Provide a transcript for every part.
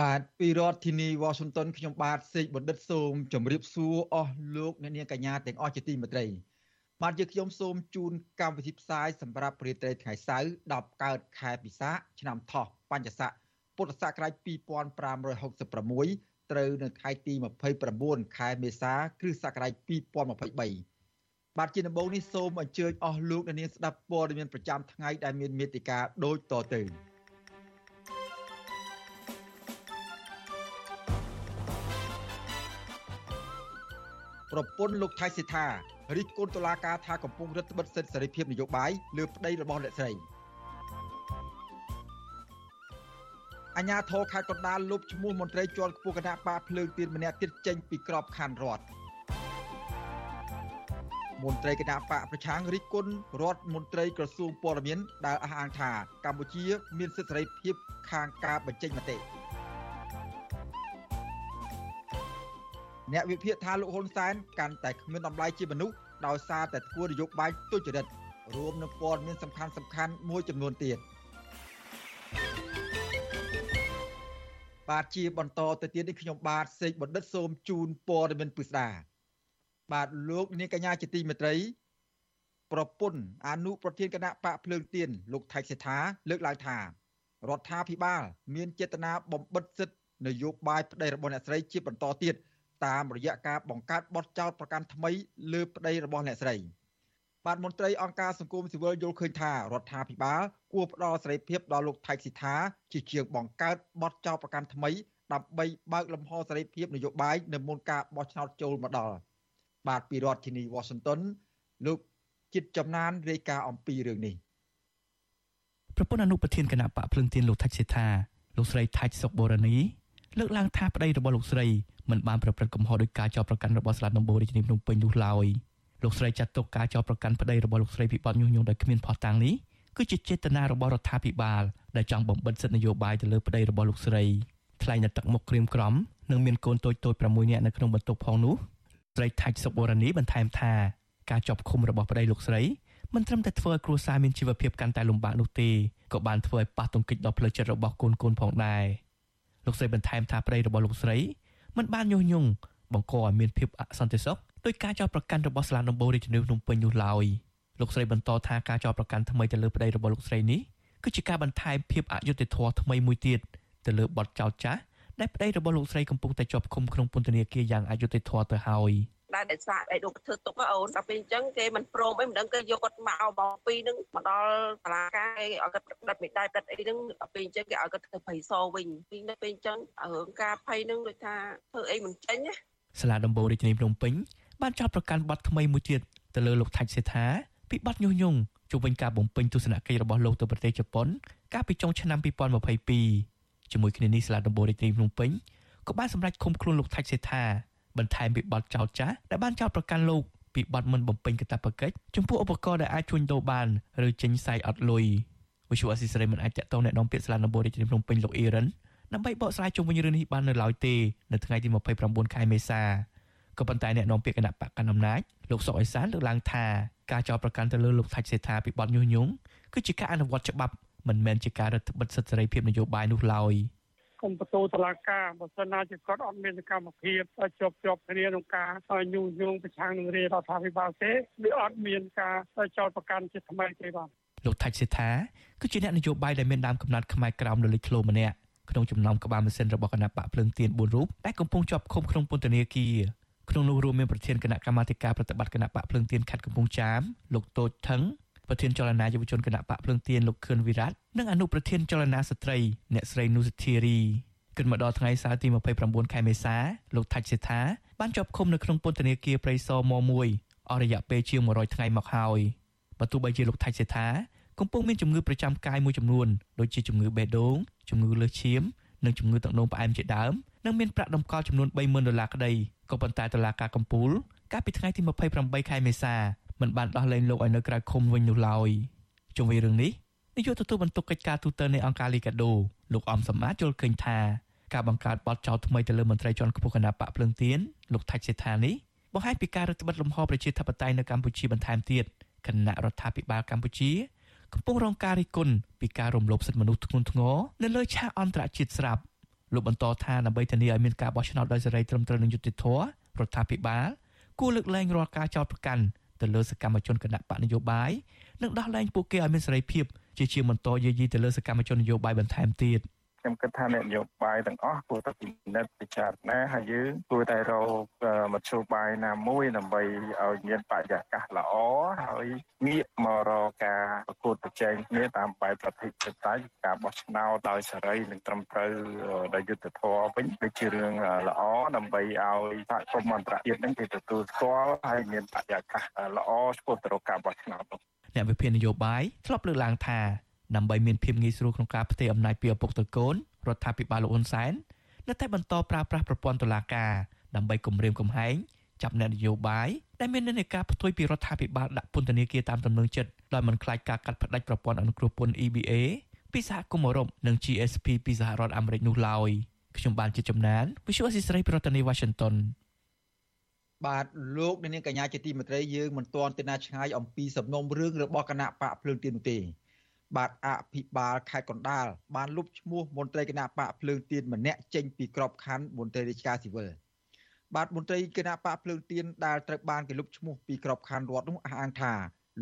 បាទពីរដ្ឋធានីវ៉ាស៊ីនតោនខ្ញុំបាទសេកបណ្ឌិតសូមជម្រាបសួរអស់លោកអ្នកនាងកញ្ញាទាំងអស់ជាទីមេត្រី បាទយើងខ្ញុំសូមជូនកម្មវិធីផ្សាយសម្រាប់ព្រឹត្តិថ្ងៃសៅរ៍10កើតខែពិសាឆ្នាំថោះបញ្ញស័កពុទ្ធសករាជ2566ត្រូវនៅថ្ងៃទី29ខែមេសាគ្រិស្តសករាជ2023បាទជាដំបូងនេះសូមអញ្ជើញអស់លោកអ្នកនាងស្ដាប់ព័ត៌មានប្រចាំថ្ងៃដែលមានមេតិការដូចតទៅ ប្រពន្ធលោកថៃសិដ្ឋារិះគន់តុលាការថាកំពុងរឹតបន្តឹងសិទ្ធិសេរីភាពនយោបាយលើប្តីរបស់អ្នកស្រីអញ្ញាធរខេត្តកណ្ដាលលុបឈ្មោះមន្ត្រីជាន់ខ្ពស់គណៈបកភ្លើងទៀនម្នាក់ទៀតចេញពីក្របខ័ណ្ឌរដ្ឋមន្ត្រីគណៈបកប្រឆាំងរិះគន់រដ្ឋមន្ត្រីក្រសួងព័ត៌មានដែលអះអាងថាកម្ពុជាមានសិទ្ធិសេរីភាពខាងការបញ្ចេញមតិ អ្នកវិភាគថាលោកហ៊ុនសែនកាន់តែគ្មានតម្លៃជាមនុស្សដោយសារតែធ្វើនយោបាយទុច្ចរិតរួមនឹងព័ត៌មានសំខាន់សំខាន់មួយចំនួនទៀតបាទជាបន្តទៅទៀតនេះខ្ញុំបាទសេកបណ្ឌិតសូមជូនព័ត៌មានពិស្ដាបាទលោកនាងកញ្ញាជាទីមេត្រី ប្រពន្ធអនុប្រធានគណៈបកភ្លើងទៀនលោកថៃសេដ្ឋាលើកឡើងថារដ្ឋាភិបាល មានចេតនាបំបិទសិទ្ធិនយោបាយប្តីរបស់អ្នកស្រីជាបន្តទៀត តាមរយៈការបង្កើតបទចោទប្រកាន់ថ្មីលើប្តីរបស់អ្នកស្រីបាទមន្ត្រីអង្គការសង្គមស៊ីវិលយល់ឃើញថារដ្ឋាភិបាលគួរផ្ដល់សេរីភាពដល់លោកថៃស៊ីថាជាជាងបង្កើតបទចោទប្រកាន់ថ្មីដើម្បីបើកលំហសេរីភាពនយោបាយនៅមុនការបោះឆ្នោតចូលមកដល់បាទពីរដ្ឋធានី Washington លោកចិត្តចំណានរាយការណ៍អំពីរឿងនេះប្រពន្ធអនុប្រធានគណៈបកភ្លឹងទៀនលោកថាច់សេថាលោកស្រីថាច់សុកបូរនីលើកឡើងថាប្តីរបស់លោកស្រី មិនបានប្រព្រឹត្តកំហុសដោយការចោទប្រកាន់របស់ស្លាប់ដំបូងរាជធានីភ្នំពេញនោះឡើយលោកស្រីចាត់ទុកការចោទប្រកាន់ប្តីរបស់លោកស្រីពីបទញុះញង់ដោយគ្មានភស្តុតាងនេះគឺជាចេតនារបស់រដ្ឋាភិបាលដែលចង់បំបិទសិទ្ធិនយោបាយទៅលើប្តីរបស់លោកស្រីថ្លែងនៅទឹកមុខក្រៀមក្រំនិងមានកូនតូចតូច6នាក់នៅក្នុងបន្ទប់ផងនោះស្រីថាច់សុកបូរនីបន្ថែមថាការចាប់ឃុំរបស់ប្តីលោកស្រីមិនត្រឹមតែធ្វើឲ្យគ្រួសារមានជីវភាពកាន់តែលំបាកនោះទេក៏បានធ្វើឲ្យប៉ះទង្គិចដល់ផ្លូវចិត្តរបស់កូនកូនផងដែរលោកស្រីបន្ថែមថាប្តីរបស់លោកស្រី មិនបានញុះញង់បង្កឲ្យមានភាពអសន្តិសុខដោយការចោទប្រកាន់របស់ស្លាដំបូងរាជធានីភ្នំពេញនោះឡើយលោកស្រីបន្តថាការចោទប្រកាន់ថ្មីទៅលើប្តីរបស់លោកស្រីនេះគឺជាការបន្ថែមភាពអយុត្តិធម៌ថ្មីមួយទៀតទៅលើបទចោទចាស់ដែលប្តីរបស់លោកស្រីកំពុងតែជាប់ឃុំក្នុងពន្ធនាគារយ៉ាងអយុត្តិធម៌ទៅហើយ ដែលតែស្វាក់ឯនោះធ្វើទុកអូនដល់ពេលអញ្ចឹងគេមិនព្រមអីមិនដឹងគេយកគាត់មកបងពីនឹងមកដល់សាលាការគេឲ្យគាត់ប្រឌិតមេដៃប្រឌិតអីហ្នឹងដល់ពេលអញ្ចឹងគេឲ្យគាត់ទៅភ័យសវិញពីនៅពេលអញ្ចឹងរឿងការភ័យហ្នឹងដូចថាធ្វើអីមិនចេញណាសាលាដំបូងរាជធានីភ្នំពេញបានចោទប្រកាន់បទថ្មីមួយទៀតទៅលើលោកថាច់សេដ្ឋាពីបទញុះញង់ជុំវិញការបំពេញទស្សនកិច្ចរបស់លោកទៅប្រទេសជប៉ុន កាលពីចុងឆ្នាំ2022ជាមួយគ្នានេះសាលាដំបូងរាជធានីភ្នំពេញក៏បានសម្រេចឃុំខ្លួនលោកថាច់សេដ្ឋា បន្ថែមពីបទចោទចាស់ដែលបានចោទប្រកាន់លោកពីបទមិនបំពេញកាតព្វកិច្ចចំពោះឧបករណ៍ដែលអាចជួញដូរបានឬចេញផ្សាយអត់លុយវិសុវអសិសរីមិនអាចតតងអ្នកនាំពាក្យសាលាដំបងរាជធានីភ្នំពេញលោកអ៊ីរ៉ានដើម្បីបកស្រាយជុំវិញរឿងនេះបាននៅឡើយទេនៅថ្ងៃទី29ខែមេសាក៏ប៉ុន្តែអ្នកនាំពាក្យគណៈបកកណ្ដាលអំណាចលោកសុកអេសានលើកឡើងថាការចោទប្រកាន់ទៅលើលោកថាច់សេដ្ឋាពីបទញុះញង់គឺជាការអនុវត្តច្បាប់មិនមែនជាការរដ្ឋបិទសិទ្ធិសេរីភាពនយោបាយនោះឡើយ។ កុំបន្ទោតឡាការបើសិនណាជាគាត់អត់មានសកម្មភាពជាប់ជាប់គ្នាក្នុងការញុះញង់ប្រឆាំងនឹងរាជរដ្ឋាភិបាលទេវាអត់មានការចោទប្រកាន់ជាថ្មីទេបាទលោកថាច់សេដ្ឋាគឺជាអ្នកនយោបាយដែលមានដើមកំណត់ខ្មែរក្រោមលលិចធ្លោម្នាក់ក្នុងចំណោមក្បាលម៉ាស៊ីនរបស់គណៈបកភ្លើងទៀន4រូបដែលកំពុងជាប់ឃុំក្នុងពន្ធនាគារក្នុងនោះរួមមានប្រធានគណៈកម្មាធិការប្រតិបត្តិគណៈបកភ្លើងទៀនខេត្តកំពង់ចាមលោកតូចថង ប្រធានចលនាយុវជនគណៈបកភ្លើងទៀនលោកខឿនវិរៈនិងអនុប្រធានចលនាស្ត្រីអ្នកស្រីនុសធារីគិតមកដល់ថ្ងៃសៅរ៍ទី29ខែមេសាលោកថាច់សេថាបានជាប់ឃុំនៅក្នុងពន្ធនាគារព្រៃសរម1អស់រយៈពេលជាង100ថ្ងៃមកហើយបើទោះបីជាលោកថាច់សេថាកំពុងមានជំងឺប្រចាំកាយមួយចំនួនដូចជាជំងឺបេះដូងជំងឺលើសឈាមនិងជំងឺទឹកនោមផ្អែមជាដើមនិងមានប្រាក់តម្កល់ចំនួន30,000ដុល្លារក្តីក៏ប៉ុន្តែតុលាការកំពូលកាលពីថ្ងៃទី28ខែមេសា មិនបានដោះលែងលោកឲ្យនៅក្រៅឃុំវិញនោះឡើយជុំវិញរឿងនេះនាយកទទួលបន្ទុកកិច្ចការទូតនៃអង្គការលីកាដូលោកអំសម្មាជល់ឃើញថាការបង្កើតបទចោទថ្មីទៅលើមន្ត្រីជាន់ខ្ពស់គណៈបកភ្លើងទៀនលោកថាច់សេដ្ឋានេះបង្ហាញពីការរឹតបន្តឹងលំហប្រជាធិបតេយ្យនៅកម្ពុជាបន្ថែមទៀតគណៈរដ្ឋាភិបាលកម្ពុជាកំពុងរងការរិះគន់ពីការរំលោភសិទ្ធិមនុស្សធ្ងន់ធ្ងរនៅលើឆាកអន្តរជាតិស្រាប់លោកបន្តថាដើម្បីធានាឲ្យមានការបោះឆ្នោតដោយសេរីត្រឹមត្រូវនិងយុត្តិធម៌រដ្ឋាភិបាលគួរលើកលែងរាល់ការចោទប្រកាន់ ទៅលើសកម្មជនគណៈបកនយោបាយនិងដោះលែងពួកគេឲ្យមានសេរីភាពជាជាបន្តយាយីទៅលើសកម្មជននយោបាយបន្ថែមទៀត។ ខ្ញុំគិតថាអ្នកនយោបាយទាំងអស់គួរតែពិនិត្យពិចារណាហើយយើងគួរតែរកមធ្យោបាយណាមួយដើម្បីឲ្យមានបរិយាកាសល្អហើយងាកមករកការប្រកួតប្រជែងគ្នាតាមបែបប្រតិបត្តិការបោះឆ្នោតដោយសេរីនិងត្រឹមត្រូវដោយយុត្តិធម៌វិញគឺជារឿងល្អដើម្បីឲ្យសហគមន៍អន្តរជាតិនឹងគេទទួលស្គាល់ហើយមានបរិយាកាសល្អឆ្ពោះទៅរកការបោះឆ្នោតអ្នកវិភាគនយោបាយធ្លាប់លើកឡើងថា ដើម្បីមានភាពងាយស្រួលក្នុងការផ្ទេរអំណាចពីឪពុកទៅកូនរដ្ឋាភិបាលលោកហ៊ុនសែននៅតែបន្តប្រើប្រាស់ប្រព័ន្ធតុលាការដើម្បីគម្រាមកំហែងចាប់អ្នកនយោបាយដែលមាននានាការផ្ទុយពីរដ្ឋាភិបាលដាក់ពន្ធនាគារតាមទំនឹងចិត្តដោយមិនខ្លាចការកាត់ផ្តាច់ប្រព័ន្ធអនុគ្រោះពន្ធ EBA ពីសហគមន៍អឺរ៉ុបនិង GSP ពីសហរដ្ឋអាមេរិកនោះឡើយខ្ញុំបានជាចំណាន Visual Assisray ប្រធានាទី Washington បាទលោកនាងកញ្ញាជាទីមេត្រីយើងមិនទាន់ទៅណាឆ្ងាយអំពីសំណុំរឿងរបស់គណៈបកភ្លើងទៀននោះទេ បាទអភិបាលខេត្តកណ្ដាលបានលុបឈ្មោះមន្ត្រីគណៈបកភ្លើងទៀនម្នាក់ចេញពីក្របខ័ណ្ឌមន្ត្រីរាជការស៊ីវិលបាទមន្ត្រីគណៈបកភ្លើងទៀនដែលត្រូវបានគេលុបឈ្មោះពីក្របខ័ណ្ឌរដ្ឋនោះអះអាងថា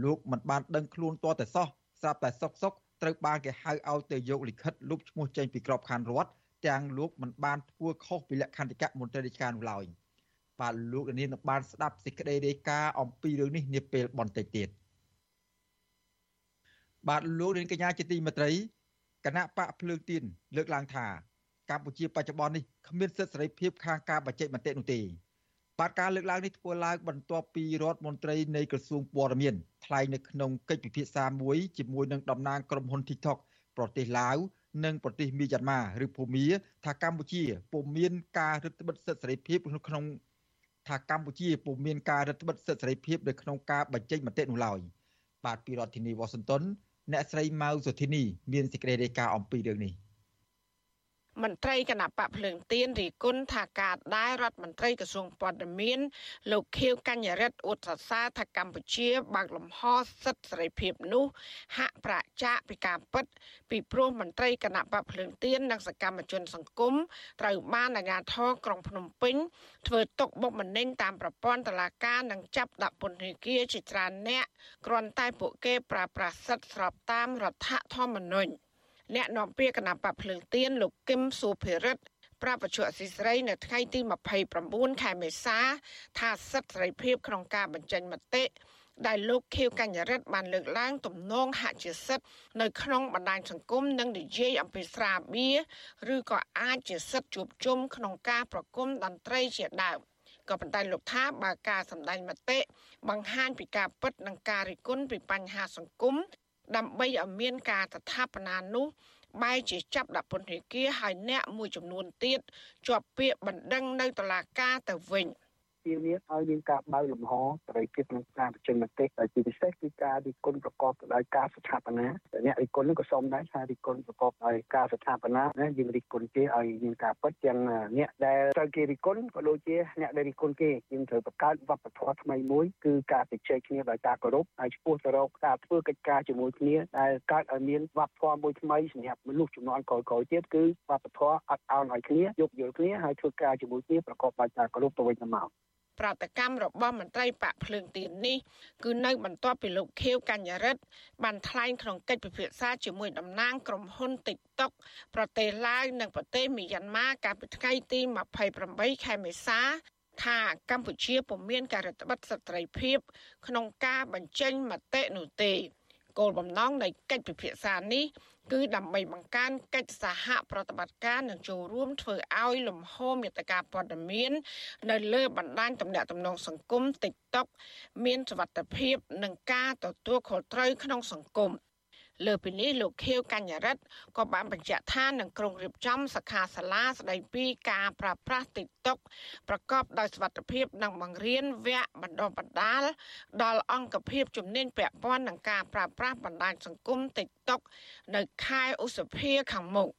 លោកមិនបានដឹងខ្លួនទាល់តែសោះស្រាប់តែសុកសុកត្រូវបានគេហៅឲ្យទៅយកលិខិតលុបឈ្មោះចេញពីក្របខ័ណ្ឌរដ្ឋទាំងលោកមិនបានធ្វើខុសពីលក្ខន្តិកៈមន្ត្រីរាជការនោះឡើយបាទលោកនាងនឹងបានស្ដាប់សេចក្តីរាយការណ៍អំពីរឿងនេះនាពេលបន្តិចទៀត បាទលោកនាងកញ្ញាជាទីមេត្រីគណៈបកភ្លើងទៀនលើកឡើងថាកម្ពុជាបច្ចុប្បន្ននេះគ្មានសិទ្ធិសេរីភាពខាងការបញ្ចេញមតិនោះទេបាទការលើកឡើងនេះធ្វើឡើងបន្ទាប់ពីរដ្ឋមន្ត្រីនៃក្រសួងព័ត៌មានថ្លែងនៅក្នុងកិច្ចពិភាក្សាមួយជាមួយនឹងតំណាងក្រុមហ៊ុន TikTok ប្រទេសឡាវនិងប្រទេសមីយ៉ាន់ម៉ាឬភូមា ថាកម្ពុជាពុំមានការរឹតបន្តឹងសិទ្ធិសេរីភាពក្នុងថាកម្ពុជាពុំមានការរឹតបន្តឹងសិទ្ធិសេរីភាពនៅក្នុងការបញ្ចេញមតិនោះឡើយបាទពីរដ្ឋធានីវ៉ាស៊ីនតោន អ្នកស្រីម៉ៅសុធីនី មានសេចក្តីរាយការណ៍អំពីរឿងនេះ មន្ត្រីគណៈបកភ្លើងទៀនរីគុណថាការដែលរដ្ឋមន្ត្រីក្រសួងព័ត៌មាន លោកខៀវកញ្ញរិទ្ធអ៊ុតសរសើរថាកម្ពុជាបើកលំហសិទ្ធិសេរីភាពនោះហាក់ប្រាចាកពីការពិត ពីព្រោះមន្ត្រីគណៈបកភ្លើងទៀននិងសកម្មជនសង្គមត្រូវបានអាជ្ញាធរក្រុងភ្នំពេញធ្វើទុកបុកម្នេញតាមប្រព័ន្ធតុលាការនិងចាប់ដាក់ពន្ធនាគារជាច្រើនអ្នកគ្រាន់តែពួកគេប្រើប្រាស់សិទ្ធិស្របតាមរដ្ឋធម្មនុញ្ញ អ្នកនាំពាក្យគណៈបកភ្លើងទៀនលោកគឹមសុភិរិទ្ធប្រាប់បច្ចុប្បន្នអសីស្រីនៅថ្ងៃទី29ខែមេសា ថាសិទ្ធិសេរីភាពក្នុងការបញ្ចេញមតិដែលលោកខៀវកញ្ញរិទ្ធបានលើកឡើងទំនងហាក់ជាសិទ្ធិនៅក្នុងបណ្ដាញសង្គមនិងនិយាយអំពីស្រាបៀរឬក៏អាចជាសិទ្ធិជួបជុំក្នុងការប្រគំតន្ត្រីជាដើមក៏ប៉ុន្តែលោកថាបើការសម្ដែងមតិបង្ហាញពីការពិតនិងការរិះគន់ពីបញ្ហាសង្គម ដើម្បីឲ្យមានការស្ថាបនានោះបែរជាចាប់ដាក់ពន្ធនាគារហើយអ្នកមួយចំនួនទៀតជាប់ពាក្យបណ្ដឹងនៅតុលាការទៅវិញ។ ទាមទារឲ្យមានការបើកលំហសេរីភាពក្នុងការបញ្ចេញមតិដែលជាពិសេសគឺការរិះគន់ប្រកបដោយការស្ថាបនាអ្នករិះគន់នឹងក៏សូមដែរថារិះគន់ប្រកបដោយការស្ថាបនាណាយើងរិះគន់គេឲ្យមានការពិតទាំងអ្នកដែលត្រូវគេរិះគន់ក៏ដូចជាអ្នកដែលរិះគន់គេយើងត្រូវបង្កើតវប្បធម៌ថ្មីមួយគឺការជជែកគ្នាដោយការគោរពហើយឆ្ពោះទៅរកការធ្វើកិច្ចការជាមួយគ្នាដែលកើតឲ្យមានវប្បធម៌មួយថ្មីសម្រាប់មនុស្សជំនាន់ក្រោយៗទៀតគឺវប្បធម៌អត់អោនឲ្យគ្នាយោគយល់គ្នាហើយធ្វើការជាមួយគ្នាប្រកបដោយការគោរពទៅវិញទៅមក ប្រតិកម្មរបស់មន្ត្រីបកភ្លើងទៀននេះគឺនៅបន្ទាប់ពីលោកខៀវកញ្ញរិទ្ធបានថ្លែងក្នុងកិច្ចពិភាក្សាជាមួយតំណាងក្រុមហ៊ុន TikTok ប្រទេសឡាវនិងប្រទេសមីយ៉ាន់ម៉ាកាលពីថ្ងៃទី28ខែមេសាថាកម្ពុជាពុំមានការរដ្ឋបတ်សិទ្ធិសេរីភាព ក្នុងការបញ្ចេញមតិនោះទេគោលបំណងនៃកិច្ចពិភាក្សានេះ គឺដើម្បីបង្កើនកិច្ចសហប្រតិបត្តិការនិងចូលរួមធ្វើឲ្យលំហមេត្តាព័ត៌មាននៅលើបណ្ដាញទំនាក់ទំនងសង្គម TikTok មានសុវត្ថិភាព និងការទទួលខុសត្រូវក្នុងសង្គម លើពីនេះលោកខៀវកញ្ញរិទ្ធក៏បានបញ្ជាក់ថានឹងក្រុងរៀបចំសិក្ខាសាលាស្ដីពីការប្រើប្រាស់ TikTok ប្រកបដោយសុវត្ថិភាពនិងបង្រៀនវគ្គបណ្ដុះបណ្ដាល ដល់អង្គភាពជំនាញពាក់ព័ន្ធនឹងការប្រើប្រាស់បណ្ដាញសង្គម TikTok នៅខែឧសភាខាងមុខ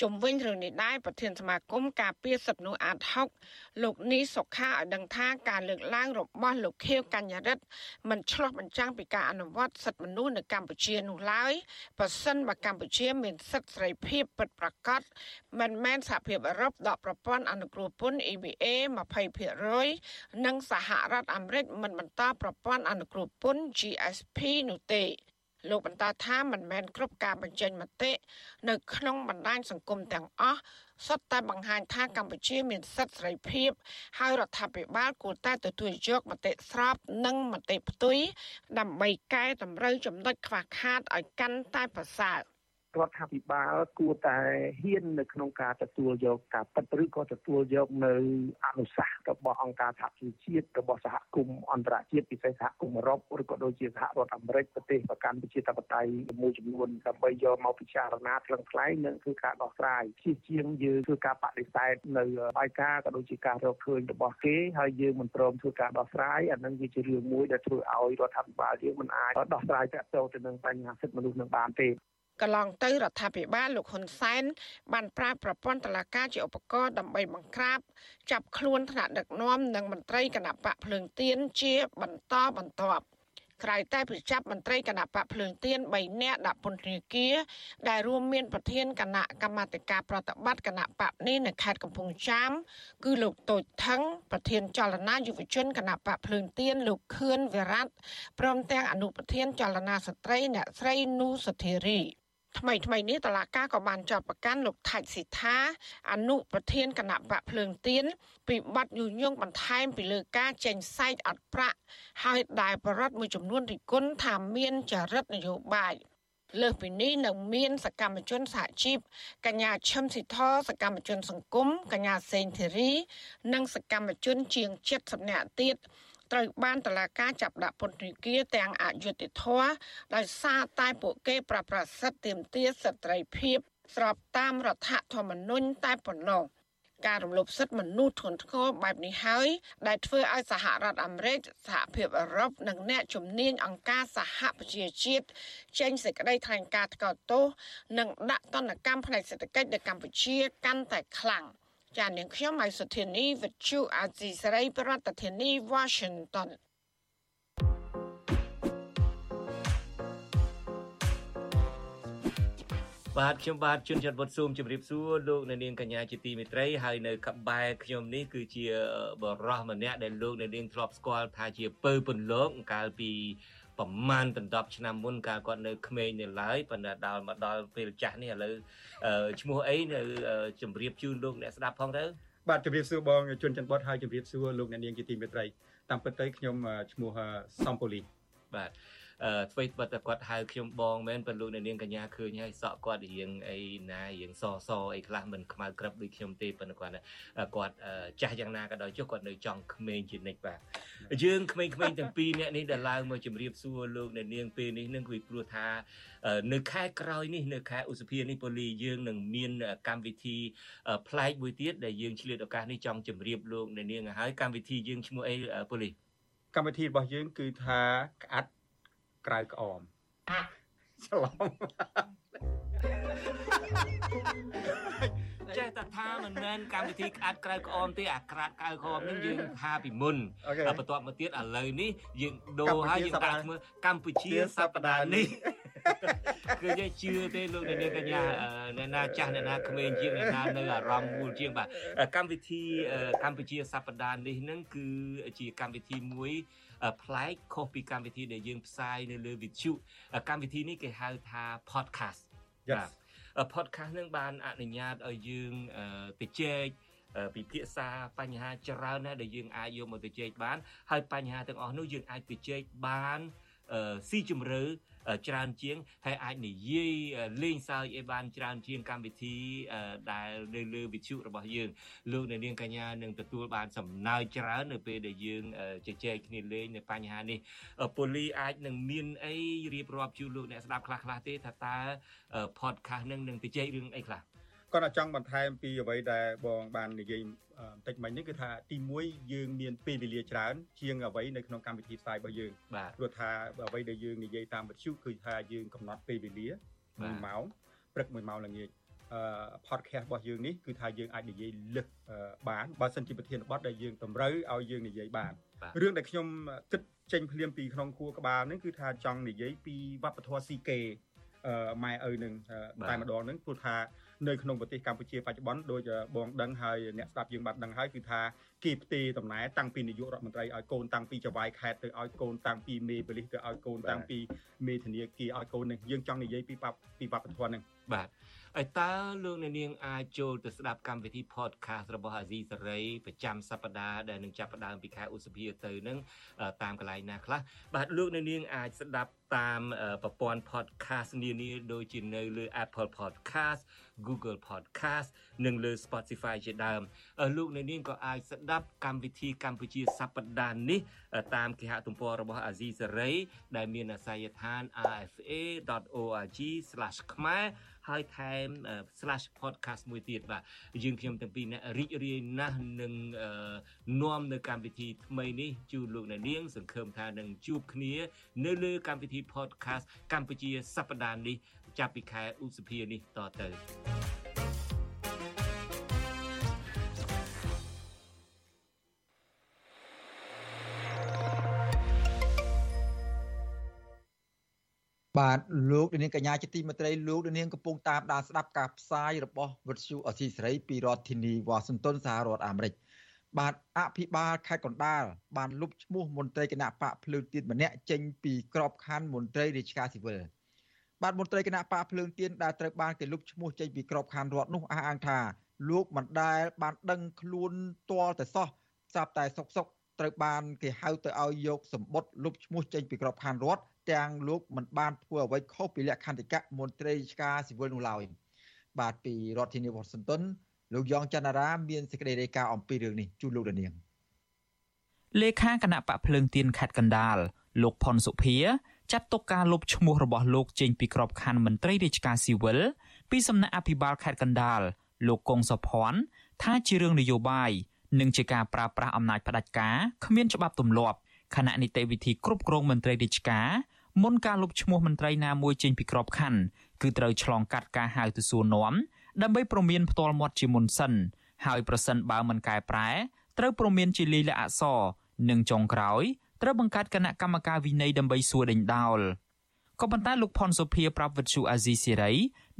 ជុំវិញរឿងនេះដែរប្រធានសមាគមការពារសិទ្ធិមនុស្សអាត6លោកនីសុខាឲ្យដឹងថាការលើកឡើងរបស់លោកខៀវកញ្ញរិទ្ធមិនឆ្លោះបញ្ចាំងពីការអនុវត្តសិទ្ធិមនុស្សនៅកម្ពុជានោះឡើយប្រសិនបើកម្ពុជាមានសិទ្ធិសេរីភាពពិតប្រាកដមិនមែនសហភាពអឺរ៉ុបដកប្រព័ន្ធអនុគ្រោះពន្ធ EBA 20%និងសហរដ្ឋអាមេរិកមិនបន្តប្រព័ន្ធអនុគ្រោះពន្ធ GSP នោះទេ លោកបន្តថាមិនមែនគ្រប់ការបញ្ចេញមតិនៅក្នុងបណ្ដាញសង្គមទាំងអស់សុទ្ធតែបង្ហាញថាកម្ពុជាមានសិទ្ធិសេរីភាព ហើយរដ្ឋាភិបាលគួរតែទទួលយកមតិស្របនិងមតិផ្ទុយដើម្បីកែតម្រូវចំណុចខ្វះខាតឲ្យកាន់តែប្រសើរ។ រដ្ឋាភិបាលគួរតែហ៊ាននៅក្នុងការទទួលយកការពិតឬក៏ទទួលយកនៅអនុសាសន៍របស់អង្គការសហជីវជាតិរបស់សហគមន៍អន្តរជាតិពិសេសសហគមន៍អឺរ៉ុបឬក៏ដូចជាសហរដ្ឋអាមេរិកប្រទេសប្រកាន់ប្រជាធិបតេយ្យមួយចំនួនដើម្បីយកមកពិចារណាថ្លឹងថ្លែងនិងធ្វើការដោះស្រាយជាជាងយើងធ្វើការបដិសេធនៅបាយការក៏ដូចជាការរកឃើញរបស់គេហើយយើងមិនព្រមធ្វើការដោះស្រាយអានឹងវាជារឿងមួយដែលធ្វើឲ្យរដ្ឋាភិបាលយើងមិនអាចដោះស្រាយតាក់ទងទៅនឹងបញ្ហាសិទ្ធិមនុស្សនឹងបានទេ កន្លងទៅរដ្ឋាភិបាលលោកហ៊ុនសែនបានប្រើប្រព័ន្ធតុលាការជាឧបករណ៍ដើម្បីបង្ក្រាបចាប់ខ្លួនថ្នាក់ដឹកនាំនិងមន្ត្រីគណៈបកភ្លើងទៀនជាបន្តបន្ទាប់ក្រៅតែប្រចាប់មន្ត្រីគណៈបកភ្លើងទៀន3នាក់ដាក់ពន្ធនាគារដែលរួមមានប្រធានគណៈកម្មាធិការប្រតិបត្តិគណៈបកនេះនៅខេត្តកំពង់ចាម គឺលោកតូចថងប្រធានចលនាយុវជនគណៈបកភ្លើងទៀនលោកខឿនវិរៈព្រមទាំងអនុប្រធានចលនាស្ត្រីអ្នកស្រីនូសុធារី ថ្មីថ្មីនេះតឡាកាក៏បានចាប់ប្រកាន់លោកថាច់ស៊ីថាអនុប្រធានគណៈបកភ្លើងទៀនពីបទញុះញង់បន្ថែមពីលើការចេញសែកអត់ប្រាក់ហើយដែលបរដ្ឋមួយចំនួនរិះគន់ថាមានចរិតនយោបាយលើសពីនេះនៅមានសកម្មជនសហជីពកញ្ញាឈឹមស៊ីធសកម្មជនសង្គមកញ្ញាសេងធីរី និងសកម្មជនជាង70នាក់ទៀត ត្រូវបានតឡាការចាប់ដាក់ពន្ធនាគារទាំងអយុត្តិធម៌ដោយសារតែពួកគេប្រព្រឹត្តសិទ្ធិទាមទារសិទ្ធិភាពស្របតាមរដ្ឋធម្មនុញ្ញតែប៉ុណ្ណោះការរំលោភសិទ្ធិមនុស្សធ្ងន់ធ្ងរបែបនេះហើយដែលធ្វើឲ្យសហរដ្ឋអាមេរិកសហភាពអឺរ៉ុបនិងអ្នកជំនាញអង្គការសហប្រជាជាតិចេញសេចក្តីថ្លែងការណ៍ថ្កោលទោសនិងដាក់ទណ្ឌកម្មផ្នែកសេដ្ឋកិច្ចនៅកម្ពុជាកាន់តែខ្លាំង។ ចានាងខ្ញុំម៉ៃសុធានីវិទ្យុអាស៊ីសេរីប្រធានាធិបតី Washington បាទខ្ញុំបាទជួនច័ន្ទវុតស៊ូមជម្រាបសួរលោកអ្នកនាងកញ្ញាជាទីមេត្រីហើយនៅកបែខ្ញុំនេះគឺជាបរោះម្នាក់ដែលលោកអ្នកនាងធ្លាប់ស្គាល់ថាជាពៅពន្លកកាលពី ប្រមាណដណ្ដប់ឆ្នាំមុនកាលគាត់នៅក្មេងនៅឡើយប៉ុន្តែដល់មកដល់ពេលចាស់នេះឥឡូវឈ្មោះអីនៅជម្រាបជូនលោកអ្នកស្ដាប់ផងទៅបាទជម្រាបសួរបងជុនច័ន្ទបតហើយជម្រាបសួរលោកអ្នកនាងជាទីមេត្រីតាមពិតទៅខ្ញុំឈ្មោះសំពូលីបាទ អឺធ្វើបិទតែគាត់ហៅខ្ញុំបងមែនប៉ុន្តែលោកអ្នកនាងកញ្ញាឃើញហើយសក់គាត់រៀងអីណារៀងសសអីខ្លះមិនខ្មៅក្រឹបដូចខ្ញុំទេប៉ុន្តែគាត់គាត់ចាស់យ៉ាងណាក៏ដោយចុះគាត់នៅចង់ក្មេងជានិច្ចបាទយើងក្មេងៗទាំងពីរអ្នកនេះដែលឡើងមកជម្រាបសួរលោកអ្នកនាងពេលនេះនឹងគឺព្រោះថានៅខែក្រោយនេះនៅខែឧសភានេះពូលីយើងនឹងមានកម្មវិធីប្លែកមួយទៀតដែលយើងឆ្លៀតឱកាសនេះចង់ជម្រាបលោកអ្នកនាងឲ្យហើយកម្មវិធីយើងឈ្មោះអីពូលីកម្មវិធីរបស់យើងគឺថាក្អាត់ ក្រៅក្អមច្រឡំចេះតែថាមិនមែនកម្មវិធីក្អាត់ក្រៅក្អមទេអាក្រាតក្រៅក្អមនេះយើងថាពីមុនបន្ទាប់មកទៀតឥឡូវនេះយើងដូរហើយយើងដាក់ឈ្មោះកម្ពុជាសប្តាហ៍នេះគឺយើងជឿទេលោកអ្នកនាងកញ្ញាអ្នកណាចាស់អ្នកណាក្មេងជាងអ្នកណានៅអារម្មណ៍មូលជាងបាទកម្មវិធីកម្ពុជាសប្តាហ៍នេះនឹងគឺជាកម្មវិធីមួយ ប្លែកខុសពីកម្មវិធីដែលយើងផ្សាយនៅលើវិទ្យុកម្មវិធីនេះគេហៅថា podcast បាទ podcast នឹងបានអនុញ្ញាតឲ្យយើងទៅជែកពិភាក្សាបញ្ហាច្រើនណាស់ដែលយើងអាចយកមកទៅជែកបានហើយបញ្ហាទាំងអស់នោះយើងអាចទៅជែកបានស៊ីជម្រៅ ច្រើនជាងហើយអាចនិយាយលេងសើចឲ្យបានច្រើនជាងកម្មវិធីដែលនៅលើវិទ្យុរបស់យើងលោកអ្នកនាងកញ្ញានឹងទទួលបានសំណើចច្រើននៅពេលដែលយើងជជែកគ្នាលេងនៅបញ្ហានេះពូលីអាចនឹងមានអីរៀបរាប់ជូនលោកអ្នកស្ដាប់ខ្លះៗទេថាតើ podcast នឹងនឹងទៅជែករឿងអីខ្លះ គាត់ចង់បន្ថែមពីអ្វីដែលបងបាននិយាយបន្តិចមិញនេះគឺថាទី1យើងមានពេលវេលាច្រើន ជាងអ្វីនៅក្នុងកម្មវិធីផ្សាយរបស់យើងបាទព្រោះថាអ្វីដែលយើងនិយាយតាមវិទ្យុគឺថាយើងកំណត់ពេលវេលា1ម៉ោងព្រឹក1ម៉ោងល្ងាចអឺ podcast របស់យើងនេះគឺថាយើងអាចនិយាយលឹះបានបើសិនជាប្រធានបទដែលយើងតម្រូវឲ្យយើងនិយាយបានរឿងដែលខ្ញុំគិតចេញភ្លាមពីក្នុងខួរក្បាលនេះគឺថាចង់និយាយពីវប្បធម៌ស៊ីកេម៉ែឪនឹងតែម្ដងហ្នឹងព្រោះថា នៅក្នុងប្រទេសកម្ពុជាបច្ចុប្បន្នដូចបងដឹងហើយអ្នកស្ដាប់យើងបានដឹងហើយគឺថាគេផ្ទេរតំណែងតាំងពីនាយករដ្ឋមន្ត្រីឲ្យកូនតាំងពីចវាយខេត្តទៅឲ្យកូនតាំងពីមេបលិសទៅឲ្យកូនតាំងពីមេធនាគារឲ្យកូននឹងយើងចង់និយាយពីពីវប្បធម៌ហ្នឹងបាទ ហើយតើលោកអ្នកនាងអាចចូលទៅស្ដាប់កម្មវិធី podcast របស់អាស៊ីសេរីប្រចាំសប្តាហ៍ដែលនឹងចាប់ផ្ដើមពីខែឧសភាទៅនឹងតាមកន្លែងណាខ្លះបាទលោកអ្នកនាងអាចស្ដាប់តាមប្រព័ន្ធ podcast នានាដូចជានៅលើ Apple Podcast Google Podcast និងលើ Spotify ជាដើមលោកអ្នកនាងក៏អាចស្ដាប់កម្មវិធីកម្ពុជាសប្តាហ៍នេះ តាមគេហទំព័ររបស់អាស៊ីសេរីដែលមានអាសយដ្ឋាន rfa.org/ ខ្មែរ ហើយថែម /podcast មួយទៀតបាទយើងខ្ញុំទាំងពីរអ្នករីករាយណាស់នឹងនាំនៅកម្មវិធីថ្មីនេះជូនលោកអ្នកនាង សង្ឃឹមថានឹងជួបគ្នា នៅលើកម្មវិធី podcast កម្ពុជាសប្តាហ៍នេះចាប់ពីខែឧសភានេះតទៅ បាទលោកនាងកញ្ញាជាទីមេត្រីលោកនាងកំពុងតាមដានស្ដាប់ការផ្សាយរបស់វិទ្យុអសីសេរីពីរដ្ឋធានីវ៉ាស៊ីនតោនសហរដ្ឋអាមេរិកបាទអភិបាលខេត្តកណ្ដាលបានលុបឈ្មោះមន្ត្រីគណៈបកភ្លើងទៀនម្នាក់ចេញពីក្របខ័ណ្ឌមន្ត្រីរាជការស៊ីវិលបាទមន្ត្រីគណៈបកភ្លើងទៀនដែលត្រូវបានគេលុបឈ្មោះចេញពីក្របខ័ណ្ឌរដ្ឋនោះអះអាងថាលោកមិនដែលបានដឹងខ្លួនទាល់តែសោះស្រាប់តែសុកសុកត្រូវបានគេហៅទៅឲ្យយកសម្បត្តិលុបឈ្មោះចេញពីក្របខ័ណ្ឌរដ្ឋ ទាំងលោកមិនបានធ្វើអ្វីខុសពីលក្ខន្តិកៈមន្ត្រីរាជការស៊ីវិលនោះឡើយបាទពីរដ្ឋធានីវ៉ាស៊ីនតោនលោកយ៉ងច័ន្ទរាមានសេចក្តីរាយការណ៍អំពីរឿងនេះជូនលោកដានៀងលេខាគណៈបកភ្លើងទៀនខេត្តកណ្ដាលលោកផុនសុភាចាត់ទុកការលុបឈ្មោះរបស់លោកចេញពីក្របខ័ណ្ឌមន្ត្រីរាជការស៊ីវិលពីសំណាក់អភិបាលខេត្តកណ្ដាលលោកកុងសុភ័ណ្ឌថាជារឿងនយោបាយនិងជាការប្រើប្រាស់អំណាចផ្ដាច់ការគ្មានច្បាប់ទម្លាប់គណៈនីតិវិធីគ្រប់គ្រងមន្ត្រីរាជការ មុនការលុបឈ្មោះមន្ត្រីណាមួយចេញពីក្របខ័ណ្ឌគឺត្រូវឆ្លងកាត់ការហៅទៅសួរនាំដើម្បីប្រមានផ្ទាល់មាត់ជាមុនសិនហើយប្រសិនបើមិនកែប្រែត្រូវប្រមានជាលាយលក្ខណ៍អក្សរនិងចុងក្រោយត្រូវបង្កើតគណៈកម្មការវិន័យដើម្បីសួរដេញដោលក៏ប៉ុន្តែលោកផុនសុភាប្រាប់វិទ្យុអាស៊ីសេរី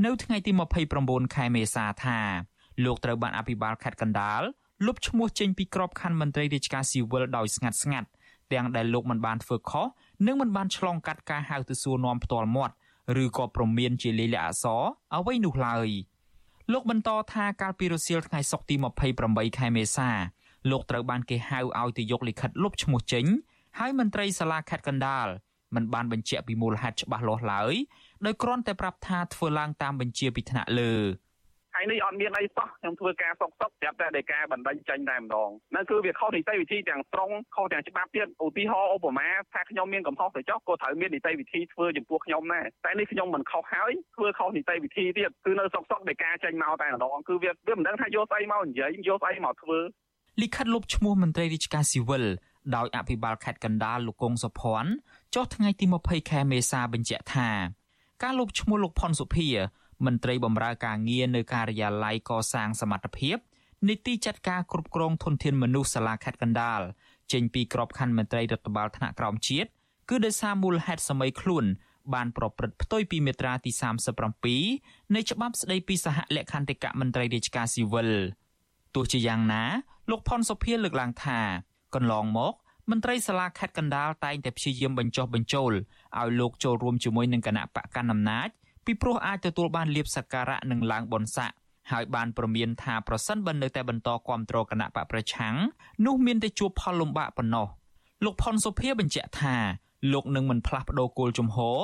នៅថ្ងៃទី29ខែមេសាថាលោកត្រូវបានអភិបាលខេត្តកណ្ដាលលុបឈ្មោះចេញពីក្របខ័ណ្ឌមន្ត្រីរាជការស៊ីវិលដោយស្ងាត់ស្ងាត់ទាំងដែលលោកមិនបានធ្វើខុស និងមិនបានឆ្លងកាត់ការហៅទៅសួរនាំផ្ទាល់មាត់ឬក៏ប្រមានជាលេខអក្សរអ្វីនោះឡើយលោកបន្តថាកាលពីរសៀលថ្ងៃសុក្រទី28ខែមេសាលោកត្រូវបានគេហៅឲ្យទៅយកលិខិតលុបឈ្មោះចេញហើយមន្ត្រីសាលាខេត្តកណ្ដាលមិនបានបញ្ជាក់ពីមូលហេតុច្បាស់លាស់ឡើយដោយគ្រាន់តែប្រាប់ថាធ្វើឡើងតាមបញ្ជាពីថ្នាក់លើ ថ្ងៃនេះអត់មានអីសោះខ្ញុំធ្វើការសុកសុកប្រាប់តែតែការបណ្ដឹងចេញតែម្ដងนั่นគឺវាខុសនីតិវិធីទាំងស្រុងខុសទាំងច្បាប់ទៀតឧទាហរណ៍ឧបមាថាខ្ញុំមានកំហុសទៅចុះក៏ត្រូវមាននីតិវិធីធ្វើចំពោះខ្ញុំដែរតែនេះខ្ញុំមិនខុសហើយធ្វើខុសនីតិវិធីទៀតគឺនៅសុកសុកតែការចេញមកតែម្ដងគឺវាវាមិនដឹងថាយកស្អីមកនិយាយយកស្អីមកធ្វើលិខិតលុបឈ្មោះមន្ត្រីរាជការស៊ីវិលដោយអភិបាលខេត្តកណ្ដាលលោកកុងសុភ័ណ្ឌចុះថ្ងៃទី20ខែមេសាបញ្ជាក់ថាការលុបឈ្មោះលោកផុនសុភា មន្ត្រីបម្រើការងារនៅការិយាល័យកសាងសមត្ថភាពនីតិចាត់ការគ្រប់គ្រងធនធានមនុស្សសាលាខេត្តកណ្ដាលចេញពីក្របខ័ណ្ឌមន្ត្រីរដ្ឋបាលថ្នាក់ក្រោមជាតិគឺដោយសារមូលហេតុសម័យខ្លួនបានប្រព្រឹត្តផ្ទុយពីមាត្រាទី37នៃច្បាប់ស្តីពីសហលក្ខន្តិកៈមន្ត្រីរាជការស៊ីវិលទោះជាយ៉ាងណា លោកផុនសុភាលើកឡើងថាកន្លងមកមន្ត្រីសាលាខេត្តកណ្ដាលតែងតែព្យាយាមបញ្ចុះបញ្ចូលឲ្យលោកចូលរួមជាមួយនឹងគណៈបកកណ្ដាលអំណាច ពីព្រោះអាចទទួលបានលៀបសក្ការៈនិងឡើងបនស័កហើយបានប្រមានថាប្រសិនបើនៅតែបន្តគ្រប់គ្រងគណៈបកប្រឆាំងនោះមានតែជួបផលលំបាកប៉ុណ្ណោះលោកផុនសុភាបញ្ជាក់ថាលោកនឹងមិនផ្លាស់ប្តូរគោលជំហរ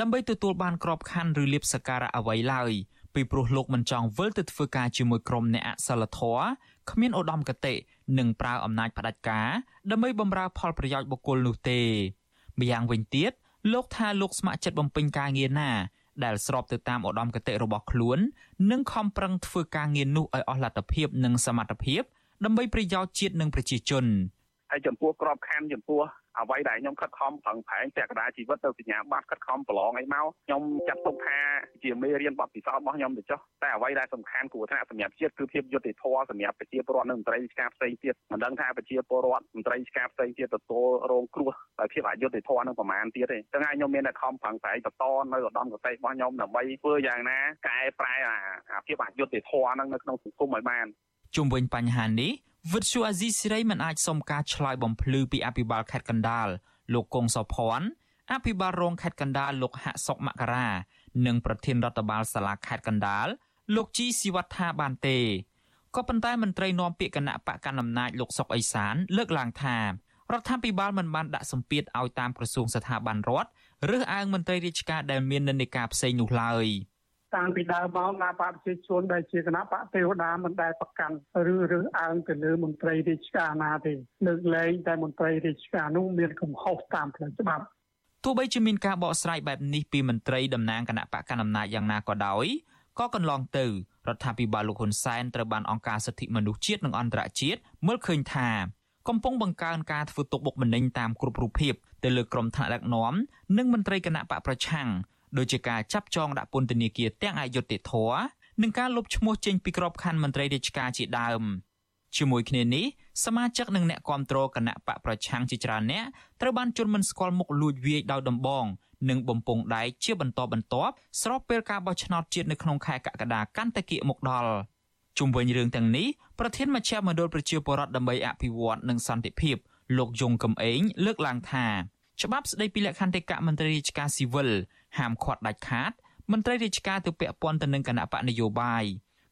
ដើម្បីទទួលបានក្របខ័ណ្ឌឬលៀបសក្ការៈអ្វីឡើយពីព្រោះលោកមិនចង់វិលទៅធ្វើការជាមួយក្រុមអ្នកអសិលធម៌គ្មានឧត្តមគតិនិងប្រើអំណាចផ្ដាច់ការដើម្បីបម្រើផលប្រយោជន៍បុគ្គលនោះទេម្យ៉ាងវិញទៀតលោកថាលោកស្ម័គ្រចិត្តបំពេញការងារណា ដែលស្របទៅតាមឧត្តមគតិរបស់ខ្លួន និងខំប្រឹងធ្វើការងារនោះឲ្យអស់លទ្ធភាពនិងសមត្ថភាពដើម្បីប្រយោជន៍ជាតិនិងប្រជាជន ហើយចំពោះក្របខ័ណ្ឌចំពោះអ្វីដែលខ្ញុំខិតខំប្រឹងប្រែងពាក់កណ្ដាលជីវិតទៅសញ្ញាបត្រខិតខំប្រឡងអីមកខ្ញុំចាត់ទុកថាជាមេរៀនបទពិសោធន៍របស់ខ្ញុំទៅចុះតែអ្វីដែលសំខាន់គួរថាសម្រាប់ជាតិគឺភាពយុត្តិធម៌សម្រាប់ប្រជាពលរដ្ឋនិងមន្ត្រីរាជការផ្សេងទៀតមិនដឹងថាប្រជាពលរដ្ឋមន្ត្រីរាជការផ្សេងទៀតទទួលរងគ្រោះដោយភាពអយុត្តិធម៌នឹងប្រមាណទៀតទេចឹងហើយខ្ញុំមានតែខំប្រឹងប្រែងបន្តនៅឧត្តមគតិរបស់ខ្ញុំដើម្បីធ្វើយ៉ាងណាកែប្រែអាភាពអយុត្តិធម៌នឹងនៅក្នុងសង្គមឲ្យបានជុំវិញបញ្ហានេះ វិទ្យុអាស៊ីសេរីមិនអាចសុំការឆ្លើយបំភ្លឺពីអភិបាលខេត្តកណ្ដាលលោកកុងសុភ័ណ្ឌអភិបាលរងខេត្តកណ្ដាលលោកហាក់សុកមករានិងប្រធានរដ្ឋបាលសាលាខេត្តកណ្ដាលលោកជីស៊ីវត្ថាបានទេក៏ប៉ុន្តែមន្ត្រីនាំពាក្យគណៈបកកណ្ដាលអំណាចលោកសុកអេសាន លើកឡើងថារដ្ឋាភិបាលមិនបានដាក់សម្ពាធឲ្យតាមក្រសួងស្ថាប័នរដ្ឋឬអើងមន្ត្រីរាជការដែលមាននិន្នាការផ្សេងនោះឡើយ។ តាំងពីដើមមកគណៈបកប្រជាជនដែលជាគណៈបកទេវតាមិនដែលប្រកាន់ឬរើសអើងទៅលើមន្ត្រីរាជការណាទេលើកលែងតែមន្ត្រីរាជការនោះមានកំហុសតាមផ្លូវច្បាប់ទោះបីជាមានការបកស្រាយបែបនេះពីមន្ត្រីតំណាងគណៈបកកណ្ដាលអំណាចយ៉ាងណាក៏ដោយក៏កន្លងទៅរដ្ឋាភិបាលលោកហ៊ុនសែនត្រូវបានអង្គការសិទ្ធិមនុស្សជាតិនិងអន្តរជាតិមើលឃើញថាកំពុងបង្កើនការធ្វើទុកបុកម្នេញតាមគ្រប់រូបភាពទៅលើក្រុមថ្នាក់ដឹកនាំនិងមន្ត្រីគណៈបកប្រឆាំង ដូចជាការចាប់ចងដាក់ពន្ធនាគារទាំងអយុត្តិធម៌និងការលុបឈ្មោះចេញពីក្របខ័ណ្ឌមន្ត្រីរាជការជាដើមជាមួយគ្នានេះសមាជិកនិងអ្នកគាំទ្រគណៈបកប្រឆាំងជាច្រើនអ្នកត្រូវបានជន់មិនស្គាល់មុខលួចវាយដោយដំបង និងបំពង់ដែកជាបន្តបន្ទាប់ស្របពេលការបោះឆ្នោតជាតិនៅក្នុងខែកក្កដាកាន់តែគៀកមកដល់ជុំវិញរឿងទាំងនេះប្រធានមជ្ឈមណ្ឌលប្រជាពលរដ្ឋដើម្បីអភិវឌ្ឍនិងសន្តិភាពលោកយងកំឯងលើកឡើងថា ច្បាប់ស្តីពីលក្ខន្តិកៈមន្ត្រីរាជការស៊ីវិលហាមឃាត់ដាច់ខាតមន្ត្រីរាជការទៅពាក់ព័ន្ធទៅនឹងគណៈបកនយោបាយ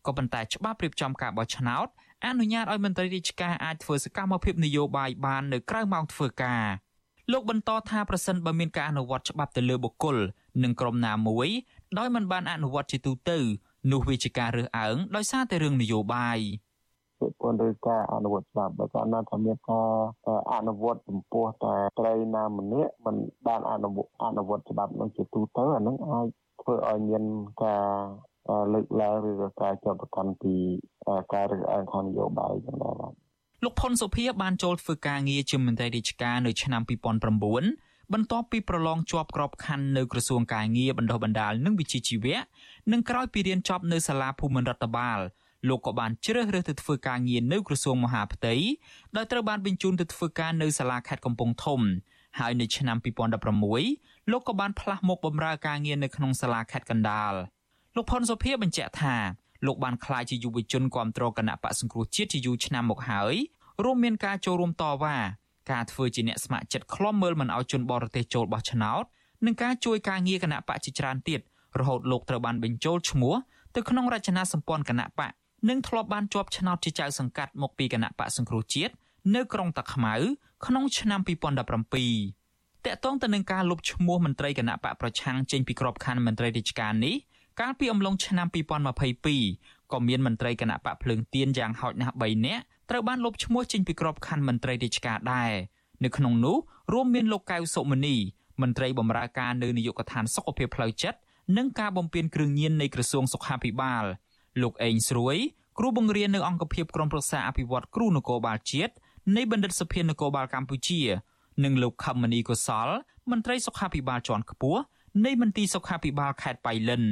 ក៏ប៉ុន្តែច្បាប់រៀបចំការបោះឆ្នោតអនុញ្ញាតឲ្យមន្ត្រីរាជការអាចធ្វើសកម្មភាពនយោបាយបាននៅក្រៅម៉ោងធ្វើការលោកបន្តថាប្រសិនបើមានការអនុវត្តច្បាប់ទៅលើបុគ្គលនិងក្រុមណាមួយដោយមិនបានអនុវត្តជាទូទៅនោះវាជាការរើសអើងដោយសារតែរឿងនយោបាយ ពាក់ព័ន្ធឬការអនុវត្តច្បាប់បើកាលណាថាមានការអនុវត្តចំពោះតែត្រីណាម្នាក់មិនបានអនុវត្តអនុវត្តច្បាប់នឹងជាទូទៅអានឹងអាចធ្វើឲ្យមានការលើកឡើងឬក៏ការចាប់ប្រកាន់ពីការរើសអើងខាងនយោបាយចឹងដែរបាទលោកផុនសុភាបានចូលធ្វើការងារជាមន្ត្រីរាជការនៅឆ្នាំ2009បន្ទាប់ពីប្រឡងជាប់ក្របខ័ណ្ឌនៅក្រសួងការងារបណ្ដុះបណ្ដាលនិងវិជ្ជាជីវៈនិងក្រោយពីរៀនចប់នៅសាលាភូមិន្ទរដ្ឋបាល លោកក៏បានជ្រើសរើសទៅធ្វើការងារនៅក្រសួងមហាផ្ទៃដោយត្រូវបានបញ្ជូនទៅធ្វើការនៅសាលាខេត្តកំពង់ធំហើយនៅឆ្នាំ2016លោកក៏បានផ្លាស់មកបម្រើការងារនៅក្នុងសាលាខេត្តកណ្ដាលលោកផុនសុភាបញ្ជាក់ថាលោកបានក្លាយជាយុវជនគ្រប់គ្រងគណៈបកសង្គ្រោះជាតិជាយូរឆ្នាំមកហើយរួមមានការចូលរួមតវ៉ាការធ្វើជាអ្នកស្ម័គ្រចិត្តឃ្លាំមើលមិនឲ្យជនបរទេសចូលបោះឆ្នោតនិងការជួយការងារគណៈបកជាច្រើនទៀតរហូតលោកត្រូវបានបញ្ចូលឈ្មោះទៅក្នុងរចនាសម្ព័ន្ធគណៈបក និងធ្លាប់បានជាប់ឆ្នោតជាចៅសង្កាត់មកពីគណៈបកសង្គ្រោះជាតិនៅក្រុងតាខ្មៅក្នុងឆ្នាំ2017តកតងទៅនឹងការលុបឈ្មោះមន្ត្រីគណៈបកប្រឆាំងចេញពីក្របខ័ណ្ឌមន្ត្រីរាជការនេះកាលពីអំឡុងឆ្នាំ2022ក៏មានមន្ត្រីគណៈបកភ្លើងទៀនយ៉ាងហោចណាស់3នាក់ត្រូវបានលុបឈ្មោះចេញពីក្របខ័ណ្ឌមន្ត្រីរាជការដែរនៅក្នុងនោះរួមមានលោកកៅសុមនីមន្ត្រីបម្រើការនៅនាយកដ្ឋានសុខភាពផ្លូវចិត្តនិងការបំពេញគ្រឿងញៀននៃក្រសួងសុខាភិបាល លោកអេងស្រួយគ្រូបង្រៀននៅអង្គភាពក្រុមប្រឹក្សាអភិវឌ្ឍគ្រូនគរបាលជាតិនៃបណ្ឌិតសភានគរបាលកម្ពុជា និងលោកខមនីកុសលមន្ត្រីសុខាភិបាលជាន់ខ្ពស់នៃមន្ទីរសុខាភិបាលខេត្តបៃលិន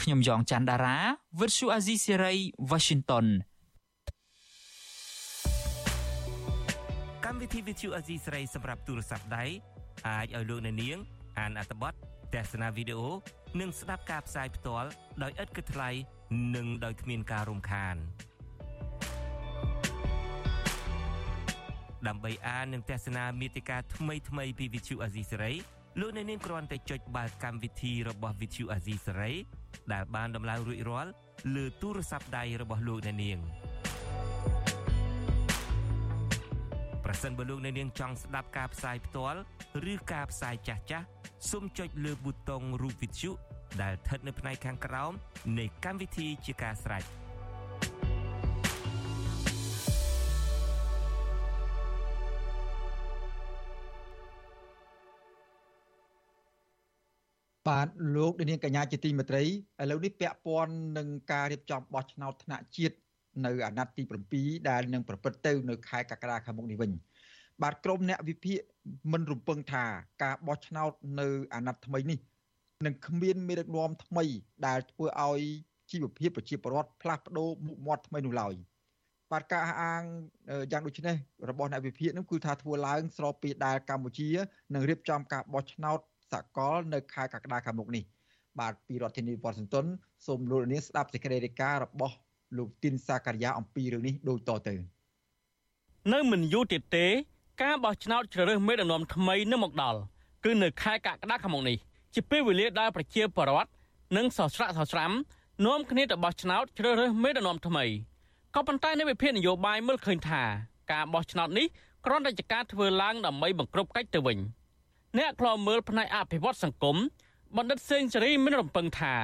ខ្ញុំយ៉ងច័ន្ទដារាវិទ្យុអាស៊ីសេរី Washington កម្មវិធីវិទ្យុអាស៊ីសេរីសម្រាប់ទូរស័ព្ទដៃអាចឲ្យលោកអ្នកនាង អានអត្ថបទទស្សនាវីដេអូនិងស្ដាប់ការផ្សាយផ្ទាល់ដោយឥតគិតថ្លៃ និងដោយគ្មានការរំខានដើម្បីអាននិងទស្សនាមេតិការថ្មីថ្មីពី Vithu Azisari លោកអ្នកនាងគ្រាន់តែចុចបាល់កម្មវិធីរបស់ Vithu Azisari ដែលបានដំឡើងរួចរាល់លើទូរស័ព្ទដៃរបស់លោកអ្នកនាង។ប្រសិនបើលោកអ្នកនាងចង់ស្ដាប់ការផ្សាយផ្ទាល់ឬការផ្សាយចាស់ចាស់សូមចុចលើប៊ូតុងរូបវិទ្យុ ដែលស្ថិតនៅផ្នែកខាងក្រោមនៃកម្មវិធីជាការស្ដាយបាទលោកនាងកញ្ញាជាទីមេត្រីឥឡូវនេះពាក់ព័ន្ធនឹងការរៀបចំបោះឆ្នោតថ្នាក់ជាតិនៅអាណត្តិទី7ដែលនឹងប្រព្រឹត្តទៅនៅខែកក្កដាខាងមុខនេះវិញបាទក្រមអ្នកវិភាគមិនរំពឹងថាការបោះឆ្នោតនៅអាណត្តិថ្មីនេះ នឹងគ្មានមេដឹកនាំថ្មីដែលធ្វើឲ្យជីវភាពប្រជាពលរដ្ឋផ្លាស់ប្ដូរមុខមាត់ថ្មីនោះឡើយបាទការអះអាងយ៉ាងដូចនេះរបស់អ្នកវិភាគនោះគឺថាធ្វើឡើងស្របពេលដែលកម្ពុជានឹងរៀបចំការបោះឆ្នោតសកលនៅខែកក្កដាខាងមុខនេះបាទពីរដ្ឋធានីវ៉ាស៊ីនតោនសូមលោកនាងស្ដាប់សេចក្តីរាយការណ៍របស់លោកទីនសាការីយ៉ាអំពីរឿងនេះដូចតទៅនៅមិនយូរទៀតទេ ការបោះឆ្នោតជ្រើសរើសមេដឹកនាំថ្មីនឹងមកដល់គឺនៅខែកក្កដាខាងមុខនេះ ជាពេលវេលាដែលប្រជាពលរដ្ឋនិងសស្រាក់សស្រាំនាំគ្នាទៅបោះឆ្នោតជ្រើសរើសមេដឹកនាំថ្មីក៏ប៉ុន្តែនៅវិភាគនយោបាយមើលឃើញថាការបោះឆ្នោតនេះគ្រាន់តែជាការធ្វើឡើងដើម្បីបង្ក្រប់កិច្ចទៅវិញអ្នកខ្លោមើលផ្នែកអភិវឌ្ឍសង្គមបណ្ឌិតសេងសេរីមានរំពឹងថា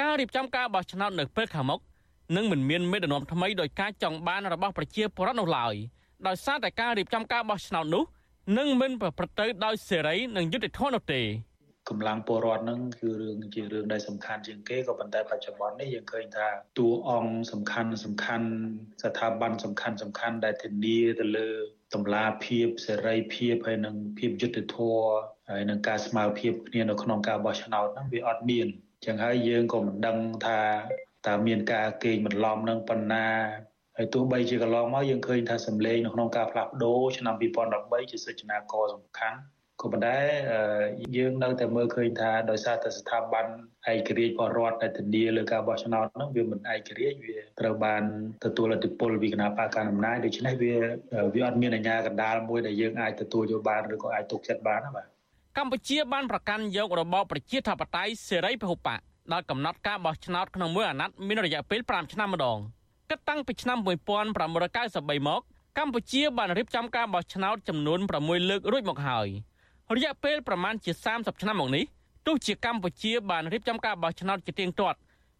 ការរៀបចំការបោះឆ្នោតនៅពេលខាងមុខនឹងមិនមានមេដឹកនាំថ្មីដោយការចង់បានរបស់ប្រជាពលរដ្ឋនោះឡើយដោយសារតែការរៀបចំការបោះឆ្នោតនោះនឹងមិនប្រព្រឹត្តទៅដោយសេរីនិងយុត្តិធម៌នោះទេ កម្លាំងពលរដ្ឋហ្នឹងគឺរឿងជារឿងដែលសំខាន់ជាងគេក៏ប៉ុន្តែបច្ចុប្បន្ននេះយើងឃើញថាតួអង្គសំខាន់សំខាន់ស្ថាប័នសំខាន់សំខាន់ដែលធានាទៅលើតម្លាភាពសេរីភាពហើយនិងភាពយុត្តិធម៌ហើយនឹងការស្មើភាពគ្នានៅក្នុងការបោះឆ្នោតហ្នឹងវាអត់មានចឹងហើយយើងក៏មិនដឹងថាតើមានការកេងបន្លំនឹងប៉ុណ្ណាហើយទោះបីជាកន្លងមកយើងឃើញថាសម្លេងនៅក្នុងការផ្លាស់ប្ដូរឆ្នាំ2013ជាសិទ្ធិនាករសំខាន់ ក៏ប៉ុន្តែយើងនៅតែមើលឃើញថាដោយសារតែស្ថាប័នឯករាជ្យបរដ្ឋដែលធានាលើការបោះឆ្នោតហ្នឹងវាមិនឯករាជ្យវាត្រូវបានទទួលឥទ្ធិពលពីគណៈបកកណ្ដាលអំណាចដូច្នេះវាវាអត់មានអាជ្ញាកណ្ដាលមួយដែលយើងអាចទទួលយកបានឬក៏អាចទុកចិត្តបានណាបាទកម្ពុជាបានប្រកាន់យករបបប្រជាធិបតេយ្យសេរីពហុបកដែលកំណត់ការបោះឆ្នោតក្នុងមួយអាណត្តិមានរយៈពេល5ឆ្នាំម្ដងគិតតាំងពីឆ្នាំ1993មកកម្ពុជាបានរៀបចំការបោះឆ្នោតចំនួន6លើករួចមកហើយ រយៈពេលប្រមាណជា30ឆ្នាំមកនេះទោះជាកម្ពុជាបានរៀបចំការបោះឆ្នោតជាទៀងទាត់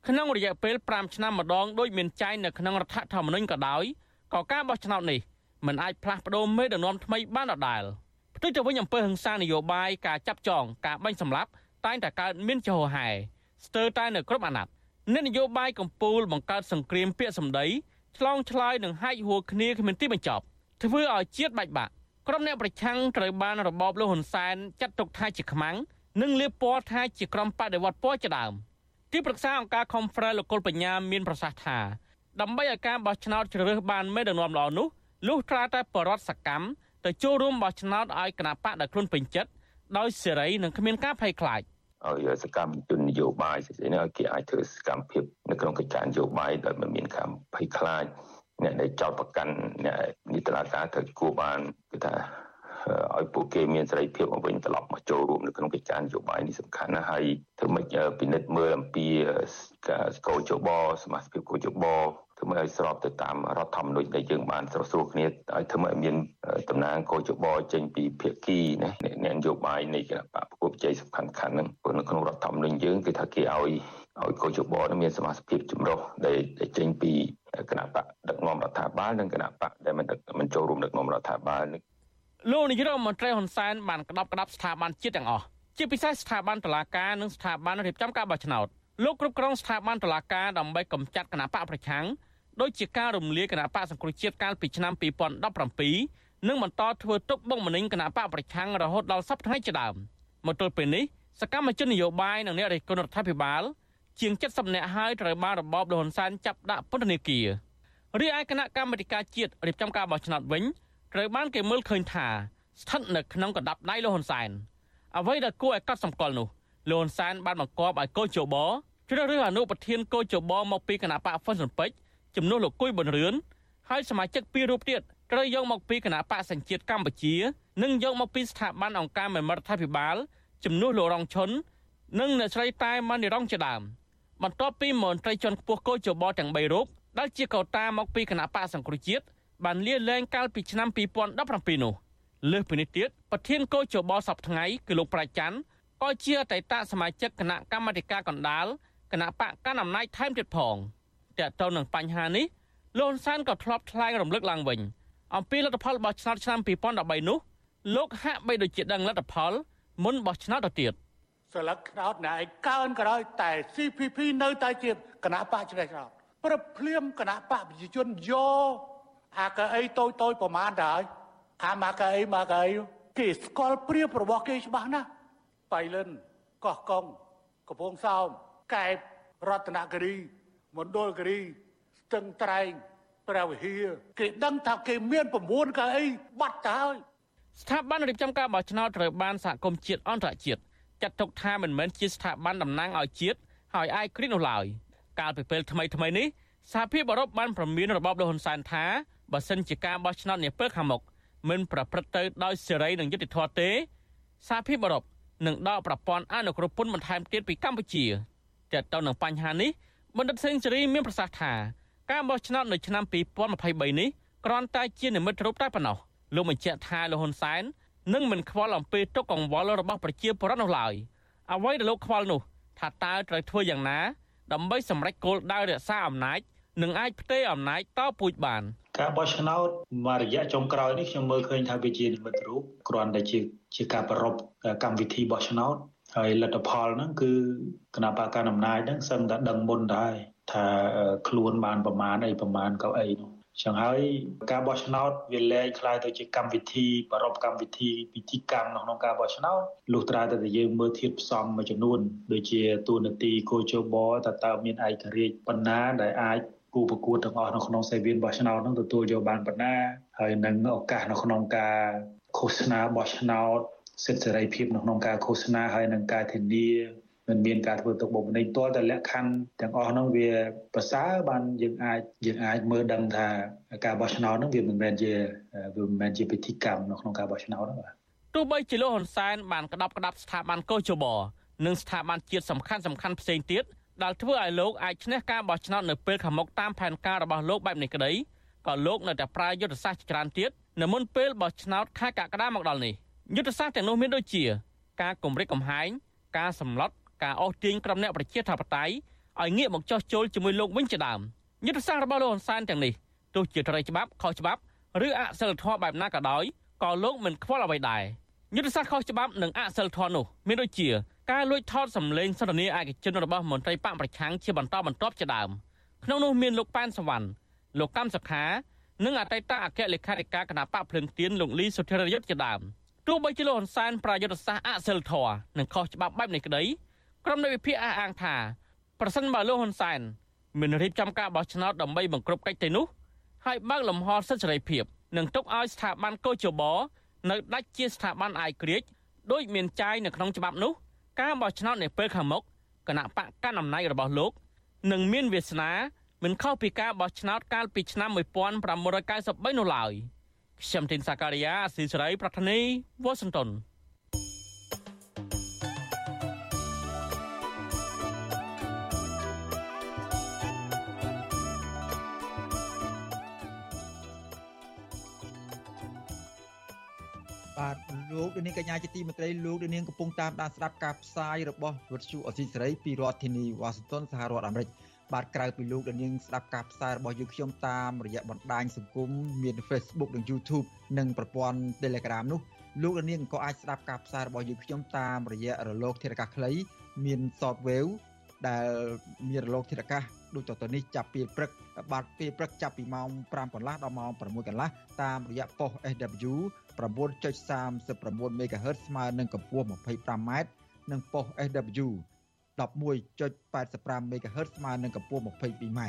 ក្នុងរយៈពេល5ឆ្នាំម្ដងដោយមានចែងនៅក្នុងរដ្ឋធម្មនុញ្ញក៏ដោយក៏ការបោះឆ្នោតនេះមិនអាចផ្លាស់ប្ដូរមេដឹកនាំថ្មីបានដដែលផ្ទុយទៅវិញអំពើហិង្សានយោបាយការចាប់ចងការបាញ់សម្លាប់តែងតែកើតមានចំហហែស្ទើរតែនៅគ្រប់អាណត្តិអ្នកនយោបាយកម្ពុជាបង្កើតសង្គ្រាមពាក្យសម្ដីឆ្លងឆ្លើយនឹងហែកហួរគ្នាគ្មានទីបញ្ចប់ធ្វើឲ្យជាតិបែកបាក់ ក្រុមអ្នកប្រឆាំងត្រូវបានរបបលោកហ៊ុនសែនចាត់ទុកថាជាខ្មាំងនិងលៀបពណ៌ថាជាក្រុមបដិវត្តពណ៌ជាដើមទីប្រឹក្សាអង្គការ Conference លោកគុលបញ្ញាមានប្រសាសន៍ថាដើម្បីឲ្យការបោះឆ្នោតជ្រើសរើសបានមេដឹកនាំល្អនោះលុះត្រាតែបរដ្ឋសកម្មទៅចូលរួមបោះឆ្នោតឲ្យគណៈបកដែលខ្លួនពេញចិត្តដោយសេរីនិងគ្មានការភ័យខ្លាចឲ្យសកម្មជននយោបាយស្អីនេះឲ្យគេអាចធ្វើសកម្មភាពនៅក្នុងកិច្ចការនយោបាយដោយមិនមានការភ័យខ្លាចអ្នកដែលចោតប្រកាន់អ្នកនីតិរដ្ឋការត្រូវគួរបាន គឺថាឲ្យពួកគេមានសេរីភាពមកវិញត្រឡប់មកចូលរួមនៅក្នុងកិច្ចការនយោបាយនេះសំខាន់ណាស់ហើយធ្វើម៉េចពិនិត្យមើលអំពីការកោជបសមាជិកកោជបធ្វើម៉េចឲ្យស្របទៅតាមរដ្ឋធម្មនុញ្ញដែលយើងបានស្រោះស្រួលគ្នាឲ្យធ្វើម៉េចមានតំណាងកោជបចេញពីភាគីណាអ្នកនយោបាយនៃគណៈបកប្រគល់ជ័យសំខាន់ខាន់ហ្នឹងព្រោះនៅក្នុងរដ្ឋធម្មនុញ្ញយើងគឺថាគេឲ្យ ឲ្យកោជបនឹងមានសមាជិកចម្រុះដែលចេញពីគណៈបកដឹកនាំរដ្ឋាភិបាលនិងគណៈបកដែលមិនមិនចូលរួមដឹកនាំរដ្ឋាភិបាលលោកនាយរដ្ឋមន្ត្រីហ៊ុនសែនបានក្តាប់ក្តាប់ស្ថាប័នជាតិទាំងអស់ជាពិសេសស្ថាប័នតុលាការនិងស្ថាប័នរៀបចំការបោះឆ្នោតលោកគ្រប់គ្រងស្ថាប័នតុលាការដើម្បីកម្ចាត់គណៈបកប្រឆាំងដោយជាការរំលាយគណៈបកសង្គ្រោះជាតិកាលពីឆ្នាំ2017និងបន្តធ្វើទុកបុកម្នេញគណៈបកប្រឆាំងរហូតដល់សប្តាហ៍ជាដើមមកទល់ពេលនេះសកម្មជននយោបាយនិងអ្នករិះគន់រដ្ឋាភិបាល ជាង70នាក់ហើយត្រូវបានរបបលហ៊ុនសែនចាប់ដាក់ពន្ធនាគាររីឯគណៈកម្មាធិការជាតិរៀបចំការបោះឆ្នោតវិញត្រូវបានគេមើលឃើញថាស្ថិតនៅក្នុងកណ្ដាប់ដៃលោកហ៊ុនសែនអ្វីដែលគួរឲ្យកត់សម្គាល់នោះលោកហ៊ុនសែនបានបង្គាប់ឲ្យកោជបជ្រើសរើសអនុប្រធានកោជបមកពីគណៈបកហ្វុនស៊ុនពេជ្រជំនួសលោកគួយប៊ុនរឿនហើយសមាជិកពីររូបទៀតត្រូវយកមកពីគណៈបកសញ្ជាតិកម្ពុជានិងយកមកពីស្ថាប័នអង្គការមេមរដ្ឋាភិបាលជំនួសលោករងឈុននិងអ្នកស្រីតែម៉ានីរងជាដើម បន្ទាប់ពីមន្ត្រីជាន់ខ្ពស់កោជបទាំង3រូបដែលជាកោតាមកពីគណៈបកសង្គ្រោះជាតិបានលាលែងកាលពីឆ្នាំ2017នោះលើសពីនេះទៀតប្រធានកោជបសប្ថ្ងៃគឺលោកប្រាច័ន្ទក៏ជាអតីតសមាជិកគណៈកម្មាធិការកណ្ដាលគណៈបកកណ្ដាលអំណាចថែមទៀតផងតើតើនឹងបញ្ហានេះលោកហ៊ុនសែនក៏ធ្លាប់ថ្លែងរំលឹកឡើងវិញអំពីលទ្ធផលរបស់ឆ្នាំឆ្នាំ2013នោះលោកហាក់បីដូចជាដឹងលទ្ធផលមុនបោះឆ្នោតទៅទៀត ស្លឹកឆ្នោតណែឯកើនក្រោយតែ CPP នៅតែជាគណៈបកឆ្លេះឆ្នោតព្រឹបភ្លាមគណៈបកប្រជាជនយកអាកៅអីតូចតូចប្រមាណដែរអាមកកៅអីមកកៅអីគេស្គាល់ព្រៀបរបស់គេច្បាស់ណាស់បៃលិនកោះកុងកំពង់សោមកែបរតនគិរីមណ្ឌលគិរីស្ទឹងត្រែងព្រះវិហារគេដឹងថាគេមាន9កៅអីបាត់ទៅហើយស្ថាប័នរៀបចំការបោះឆ្នោតត្រូវបានសហគមន៍ជាតិអន្តរជាតិ ចាត់ទុកថាមិនមែនជាស្ថាប័នតំណាងឲ្យជាតិហើយអាយគ្រីនោះឡើយកាលពីពេលថ្មីថ្មីនេះសហភាពអឺរ៉ុបបានប្រមានរបបលហ៊ុនសែនថាបើសិនជាការបោះឆ្នោតនាពេលខាងមុខមិនប្រព្រឹត្តទៅដោយសេរីនិងយុត្តិធម៌ទេសហភាពអឺរ៉ុបនឹងដកប្រព័ន្ធអនុគ្រោះពន្ធបន្ថែមទៀតពីកម្ពុជាទាក់ទងនឹងបញ្ហានេះបណ្ឌិតសេងសេរីមានប្រសាសន៍ថាការបោះឆ្នោតនៅឆ្នាំ2023នេះគ្រាន់តែជានិមិត្តរូបតែប៉ុណ្ណោះលោកបញ្ជាក់ថាលហ៊ុនសែន នឹងមិនខ្វល់អំពីទុកកង្វល់របស់ប្រជាពលរដ្ឋនោះឡើយអ្វីដែលលោកខ្វល់នោះថាតើត្រូវធ្វើយ៉ាងណា ដើម្បីសម្រេចគោលដៅរក្សាអំណាចនិងអាចផ្ទេរអំណាចតពូជបានការបោះឆ្នោតមួយរយៈចុងក្រោយនេះខ្ញុំមើលឃើញថាវាជានិមិត្តរូបគ្រាន់តែជាជាការប្រពកម្មវិធីបោះឆ្នោតហើយលទ្ធផលហ្នឹងគឺគណៈបកកណ្ដាលអំណាចហ្នឹងសឹងតែដឹងមុនដែរថាខ្លួនបានប្រមាណអីប្រមាណកៅអីនោះ ចឹងហើយការបោះឆ្នោតវាលែងคล้ายទៅជាកម្មវិធីប្រពកម្មវិធីពិធីកម្មនៅក្នុងការបោះឆ្នោតលុះត្រាតែយើងមើលធៀបផ្សំមួយចំនួនដូចជាទូនាទីគោជបតើតើមានឯករាជ្យបណ្ណាដែលអាចគូប្រកួតទាំងអស់នៅក្នុងសេវានបោះឆ្នោតនឹងទទួលយកបានបណ្ណាហើយនឹងឱកាសនៅក្នុងការឃោសនាបោះឆ្នោតសិទ្ធិសេរីភាពនៅក្នុងការឃោសនាហើយនឹងការធានា មិនមានការធ្វើទុកបុកម្នេញទាល់តែលក្ខខណ្ឌទាំងអស់ហ្នឹងវាប្រសើរបានយើងអាចយើងអាចមើលដឹងថាការបោះឆ្នោតហ្នឹងវាមិនមែនជាវាមិនមែនជាពិធីកម្មនៅក្នុងការបោះឆ្នោតហ្នឹងបាទទោះបីជាលោកហ៊ុនសែនបានក្តាប់ក្តាប់ស្ថាប័នកោជបនិងស្ថាប័នជាតិសំខាន់សំខាន់ផ្សេងទៀតដែលធ្វើឲ្យលោកអាចឈ្នះការបោះឆ្នោតនៅពេលខាងមុខតាមផែនការរបស់លោកបែបនេះក្តីក៏លោកនៅតែប្រើយុទ្ធសាស្ត្រច្រើនទៀតនៅមុនពេលបោះឆ្នោតខែកក្កដាមកដល់នេះយុទ្ធសាស្ត្រទាំងនោះមានដូចជា ការគម្រិតកំហែងការសម្លុត ការអូសទាញក្រុមអ្នកប្រជាធិបតេយ្យឲ្យងាកមកចោះចូលជាមួយលោកវិញជាដើមយុទ្ធសាស្ត្ររបស់លោកហ៊ុនសែនទាំងនេះទោះជាត្រូវច្បាប់ខុសច្បាប់ឬអសិលធម៌បែបណាក៏ដោយក៏លោកមិនខ្វល់អ្វីដែរយុទ្ធសាស្ត្រខុសច្បាប់និងអសិលធម៌នោះមានដូចជាការលួចថតសម្លេងសន្ទនាឯកជនរបស់មន្ត្រីបកប្រឆាំងជាបន្តបន្ទាប់ជាដើមក្នុងនោះមានលោកប៉ែនសវណ្ណលោកកម្មសខានិងអតីតអគ្គលេខាធិការគណៈបកភ្លឹងទៀនលោកលីសុធិរយុទ្ធជាដើមទោះបីជាលោកហ៊ុនសែនប្រយុទ្ធសាស្ត្រអសិលធម៌និងខុសច្បាប់បែបនេះក្តី ក្រុមនៃវិភាគអះអាងថាប្រសិនបើលោកហ៊ុនសែនមិនរៀបចំការបោះឆ្នោតដើម្បីបង្ក្រប់កិច្ចទេនោះហើយបើកលំហសិទ្ធិសេរីភាពនិងទុកឲ្យស្ថាប័នកោជបនៅដាច់ជាស្ថាប័នអាយក្រិចដោយមានចាយនៅក្នុងច្បាប់នោះការបោះឆ្នោតនៅពេលខាងមុខគណៈបកកណ្ដាលអំណាចរបស់លោកនឹងមានវាសនាមិនខុសពីការបោះឆ្នោតកាលពីឆ្នាំ1993នោះឡើយខ្ញុំទីនសាការីយ៉ាអស៊ីសេរីប្រធានីវ៉ាស៊ីនតោន លោកនាងកញ្ញាជាទីមេត្រីលោកនាងកំពុងតាមដានស្ដាប់ការផ្សាយរបស់វិទ្យុអស៊ីសេរីពីរដ្ឋធានីវ៉ាស៊ីនតោនសហរដ្ឋអាមេរិកបាទក្រៅពីលោកនាងស្ដាប់ការផ្សាយរបស់យើងខ្ញុំតាមរយៈបណ្ដាញសង្គមមាន Facebook និង YouTube និងប្រព័ន្ធ Telegram នោះលោកនាងក៏អាចស្ដាប់ការផ្សាយរបស់យើងខ្ញុំតាមរយៈរលក ធាតុអាកាសខ្លីមាន Shortwave ដែលមានរលកធាតុអាកាសដូចតទៅនេះចាប់ពីព្រឹកបាទពេលព្រឹកចាប់ពីម៉ោង5កន្លះដល់ម៉ោង6កន្លះតាមរយៈប៉ុស SW 9.39 MHz ស្មើនឹងកម្ពស់ 25m និងប៉ុស SW 11.85 MHz ស្មើនឹងកម្ពស់ 22m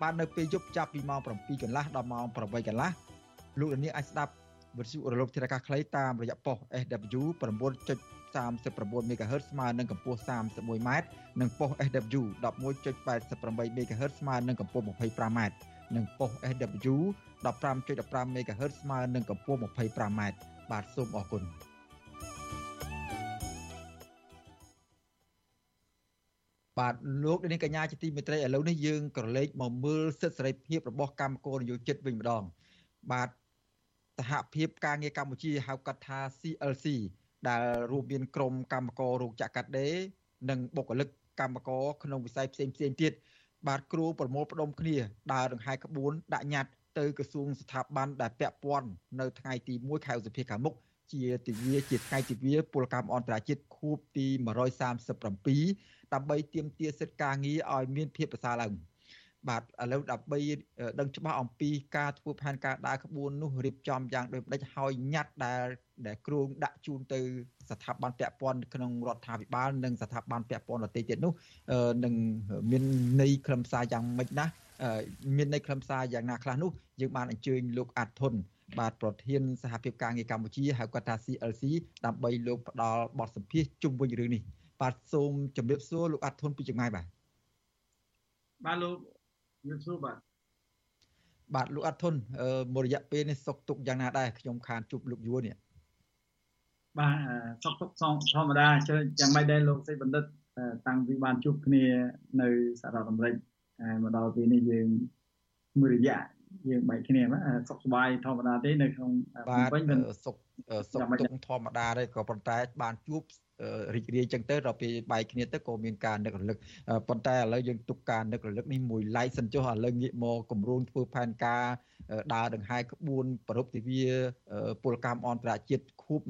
បាទនៅពេលយប់ចាប់ពីម៉ោង7កន្លះដល់ម៉ោង8កន្លះលោកលានអាចស្ដាប់វិទ្យុរលកធាតុអាកាសខ្លីតាមរយៈប៉ុស SW 9.39 MHz ស្មើនឹងកម្ពស់ 31m និងប៉ុស SW 11.88 MHz ស្មើនឹងកម្ពស់ 25m និងប៉ុស SW 15.15 MHz ស្មើនឹងកម្ពស់ 25m បាទសូមអរគុណបាទលោកនាងកញ្ញាជាទីមេត្រីឥឡូវនេះយើងក៏លេចមកមើលសិទ្ធិសេរីភាពរបស់កម្មករនយោជិតវិញម្ដងបាទសហភាពការងារកម្ពុជាហៅកាត់ថា CLC ដែលរួមមានក្រុមកម្មកររោងចក្រកាត់ដេរនិងបុគ្គលិកកម្មករក្នុងវិស័យផ្សេងផ្សេងទៀត បាទគ្រូប្រមូលផ្ដុំគ្នាដើរដង្ហែក្បួនដាក់ញត្តិទៅក្រសួងស្ថាប័នដែលពាក់ព័ន្ធនៅថ្ងៃទី1ខែឧសភាខាងមុខជាទិវាជាថ្ងៃទិវាពលកម្មអន្តរជាតិខួបទី137ដើម្បីទាមទារសិទ្ធិការងារឲ្យមានភាពប្រសើរឡើងបាទឥឡូវដើម្បីដឹងច្បាស់អំពីការធ្វើផែនការដើរក្បួននោះរៀបចំយ៉ាងដូចម្ដេចហើយញត្តិដែល ដែលគ្រោងដាក់ជូនទៅស្ថាប័នពាក់ព័ន្ធក្នុងរដ្ឋាភិបាលនិងស្ថាប័នពាក់ព័ន្ធដទៃទៀតនោះនឹងមានន័យខ្លឹមសារយ៉ាងម៉េចណាមានន័យខ្លឹមសារយ៉ាងណាខ្លះនោះយើងបានអញ្ជើញលោកអាត់ធុនបាទប្រធានសហភាពការងារកម្ពុជាហៅគាត់ថា CLC ដើម្បីលោកផ្ដល់បទសម្ភាសជុំវិញរឿងនេះបាទសូមជម្រាបសួរលោកអាត់ធុនពីចម្ងាយបាទបាទលោកជម្រាបសួរបាទបាទលោកអាត់ធុនមួយរយៈពេលនេះសុកទុកយ៉ាងណាដែរខ្ញុំខានជួបលោកយួរនេះ បាទសុកទុកធម្មតាយ៉ាងម៉េចដែរលោកសេចបណ្ឌិតតាំងពីបានជួបគ្នានៅសហរដ្ឋអាមេរិកមកដល់ពេលនេះយើងមួយរយៈ យើងបែកគ្នាសុខសប្បាយធម្មតាទេនៅក្នុងភ្នំពេញមិនសុខសុខទុកធម្មតាទេក៏ប៉ុន្តែបានជួបរីករាយចឹងទៅដល់ពេលបែកគ្នាទៅក៏មានការនឹករលឹកប៉ុន្តែឥឡូវយើងទុកការនឹករលឹកនេះមួយឡែកសិនចុះឥឡូវងាកមកគម្រោងធ្វើផែនការដើរដង្ហែក្បួនប្រពៃទិវាពលកម្មអន្តរជាតិខួប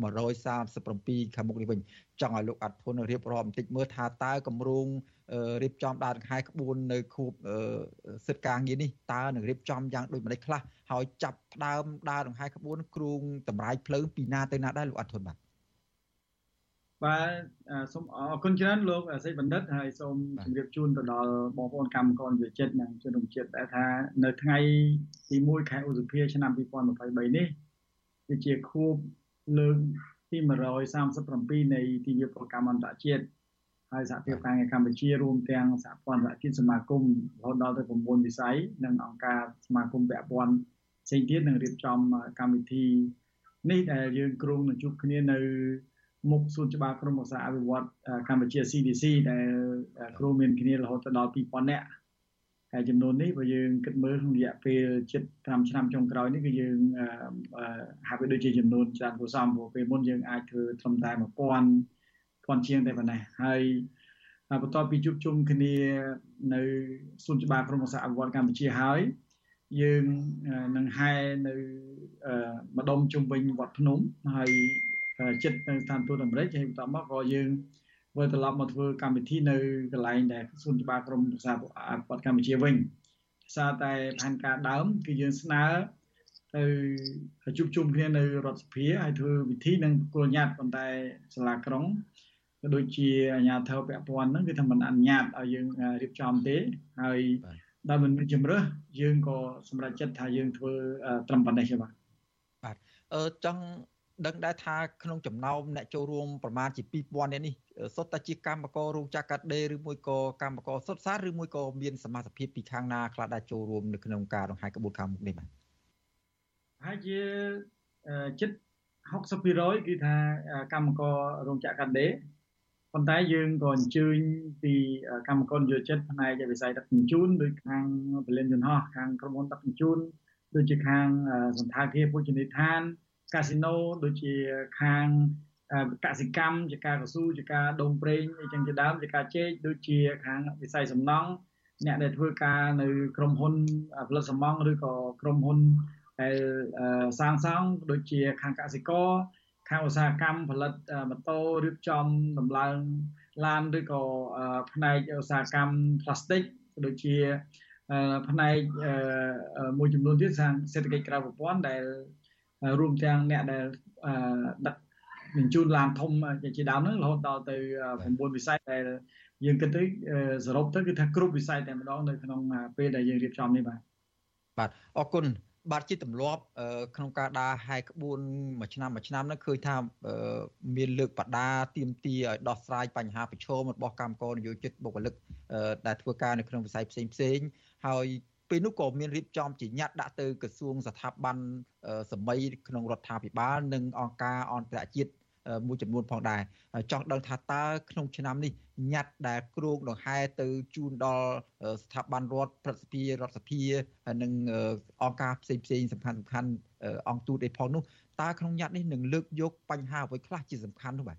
137ខាងមុខនេះវិញចង់ឲ្យលោកអធុនរៀបរាប់បន្តិចមើលថាតើគម្រោង រៀបចំដើរដង្ហែក្បួននៅខួបសិទ្ធិការងារនេះតើនឹងរៀបចំយ៉ាងដូចម្ដេចខ្លះហើយចាប់ផ្ដើមដើរដង្ហែក្បួនគ្រូងតម្រាយភ្លើងពីណាទៅណាដែរលោកអធុនបាទបាទសូមអរគុណច្រើនលោកសេចបណ្ឌិតហើយសូមជម្រាបជូនទៅដល់បងប្អូនកម្មករវិចិត្រនិងជនរួមជាតិដែលថានៅថ្ងៃទី1ខែឧសភាឆ្នាំ2023នេះគឺជាខួបលើកទី137នៃទិវាប្រកម្មអន្តរជាតិ ហើយសហភាពការងារកម្ពុជារួមទាំងសហព័ន្ធសហគមន៍សមាគមរហូតដល់ទៅ9វិស័យនិងអង្គការសមាគមពាក់ព័ន្ធផ្សេងទៀតនឹងរៀបចំកម្មវិធីនេះដែលយើងគ្រោងនឹងជួបគ្នានៅមុខសួនច្បារក្រមឧស្សាហ៍អភិវឌ្ឍកម្ពុជា CDC ដែលគ្រូមានគ្នារហូតដល់2000នាក់ហើយចំនួននេះបើយើងគិតមើលក្នុងរយៈពេល7ឆ្នាំចុងក្រោយនេះគឺយើងហាក់បីដូចជាចំនួនច្រើនគួរសមព្រោះពេលមុនយើងអាចធ្វើត្រឹមតែ1000 1000ជាងតែប៉ុណ្ណេះហើយបន្ទាប់ពីជួបជុំគ្នានៅសួនច្បារក្រមឧស្សាហ៍អភិវឌ្ឍកម្ពុជាហើយយើងនឹងហែនៅម្ដុំជុំវិញវត្តភ្នំហើយចិត្តនៅស្ថានទូតអាមេរិកហើយបន្តមកក៏យើងវិលត្រឡប់មកធ្វើកម្មវិធីនៅកន្លែងដែលសួនច្បារក្រមប្រសាអភិវឌ្ឍកម្ពុជាវិញសារតែផែនការដើមគឺយើងស្នើទៅជួបជុំគ្នានៅរដ្ឋសភាហើយធ្វើវិធីនឹងគោលញាត់ប៉ុន្តែសាលាក្រុងក៏ ដូចជាអាជ្ញាធរពាក់ព័ន្ធហ្នឹងគឺថាមិនអនុញ្ញាតឲ្យយើងរៀបចំទេហើយដែលមិនមានជំរើសយើងក៏សម្រេចចិត្តថាយើងធ្វើត្រឹមប៉ុណ្ណេះទេបាទបាទអឺចង់ដឹងដែរថាក្នុងចំណោមអ្នកចូលរួមប្រមាណជា2000នាក់នេះសុទ្ធតែជាកម្មកររោងចក្រកាត់ដេរឬមួយក៏កម្មករសុទ្ធសាធឬមួយក៏មានសមាជិកភាពពីខាងណាខ្លះដែលចូលរួមនៅក្នុងការដង្ហែក្បួនខាងមុខនេះបាទហើយជាជិត60%គឺថាកម្មកររោងចក្រកាត់ដេរ ប៉ុន្តែយើងក៏អញ្ជើញពីកម្មករយោចិត្តផ្នែកវិស័យដឹកជញ្ជូនដោយខាងពលិនយន្តហោះខាងក្រុមហ៊ុនដឹកជញ្ជូនដូចជាខាងសន្តាគារភោជនីយដ្ឋានកាស៊ីណូដូចជាខាងកសិកម្មជាការកស៊ូជាការដុំប្រេងអីចឹងជាដើមជាការជែកដូចជាខាងវិស័យសំណង់អ្នកដែលធ្វើការនៅក្រុមហ៊ុនផលិតសំណង់ឬក៏ក្រុមហ៊ុនដែលសាងសង់ដូចជាខាងកសិករ ខាងឧស្សាហកម្មផលិតម៉ូតូរៀបចំដំឡើងឡានឬក៏ផ្នែកឧស្សាហកម្មផ្លាស្ទិកដូចជាផ្នែកមួយចំនួនទៀតខាងសេដ្ឋកិច្ចក្រៅប្រព័ន្ធដែលរួមទាំងអ្នកដែលដឹកបញ្ជូនឡានធំជាដើមហ្នឹងរហូតដល់ទៅ9វិស័យដែលយើងគិតទៅសរុបទៅគឺថាគ្រប់វិស័យតែម្ដងនៅក្នុងពេលដែលយើងរៀបចំនេះបាទបាទអរគុណ បាទជាទម្លាប់ក្នុងការដើរហែកក្បួនមួយឆ្នាំមួយឆ្នាំហ្នឹងឃើញថាមានលើកបដាទៀមទាឲ្យដោះស្រាយបញ្ហាប្រឈមរបស់កម្មករនយោជិតបុគ្គលិកដែលធ្វើការនៅក្នុងវិស័យផ្សេងផ្សេងហើយពេលនោះក៏មានរៀបចំជាញត្តិដាក់ទៅក្រសួងស្ថាប័នសម័យក្នុងរដ្ឋាភិបាលនិងអង្គការអន្តរជាតិ មួយចំនួនផងដែរចង់ដឹងថាតើក្នុងឆ្នាំនេះញត្តិដែលគ្រោងដង្ហែទៅជូនដល់ស្ថាប័នរដ្ឋប្រសិទ្ធិរដ្ឋសភានិងអង្គការផ្សេងផ្សេងសំខាន់សំខាន់អង្គទូតអីផងនោះតើក្នុងញត្តិនេះនឹងលើកយកបញ្ហាអ្វីខ្លះជាសំខាន់នោះបាទ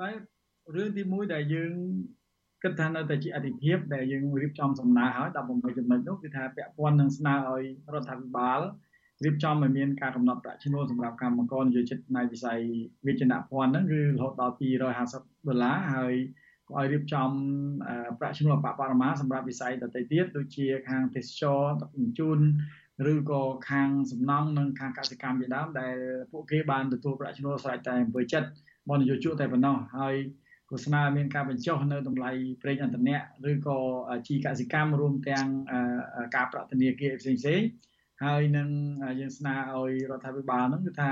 បាទរឿងទី1ដែលយើងគិតថានៅតែជាអធិភាពដែលយើងរៀបចំសំណើហើយ16ចំណុចនោះគឺថាពាក់ព័ន្ធនឹងស្នើឲ្យរដ្ឋាភិបាល រៀបចំឲ្យមានការកំណត់ប្រាក់ឈ្នួលសម្រាប់កម្មករនយោជិតផ្នែកវិស័យវិជ្ជាភ័ណ្ឌហ្នឹងគឺរហូតដល់250ដុល្លារហើយក៏ឲ្យរៀបចំប្រាក់ឈ្នួលអបបរមាសម្រាប់វិស័យដទៃទៀតដូចជាខាងទេសចរដឹកជញ្ជូនឬក៏ខាងសំណង់និងខាងកសិកម្មជាដើមដែលពួកគេបានទទួលប្រាក់ឈ្នួលស្រេចតែអំពើចិត្តមកនយោជកតែប៉ុណ្ណោះហើយក៏ស្នើមានការបញ្ចុះនៅតម្លៃប្រេងឥន្ធនៈឬក៏ជីកសិកម្មរួមទាំងការប្រាក់ធនាគារផ្សេងផ្សេង ហើយនឹងយើងស្នើឲ្យរដ្ឋាភិបាលហ្នឹងគឺថា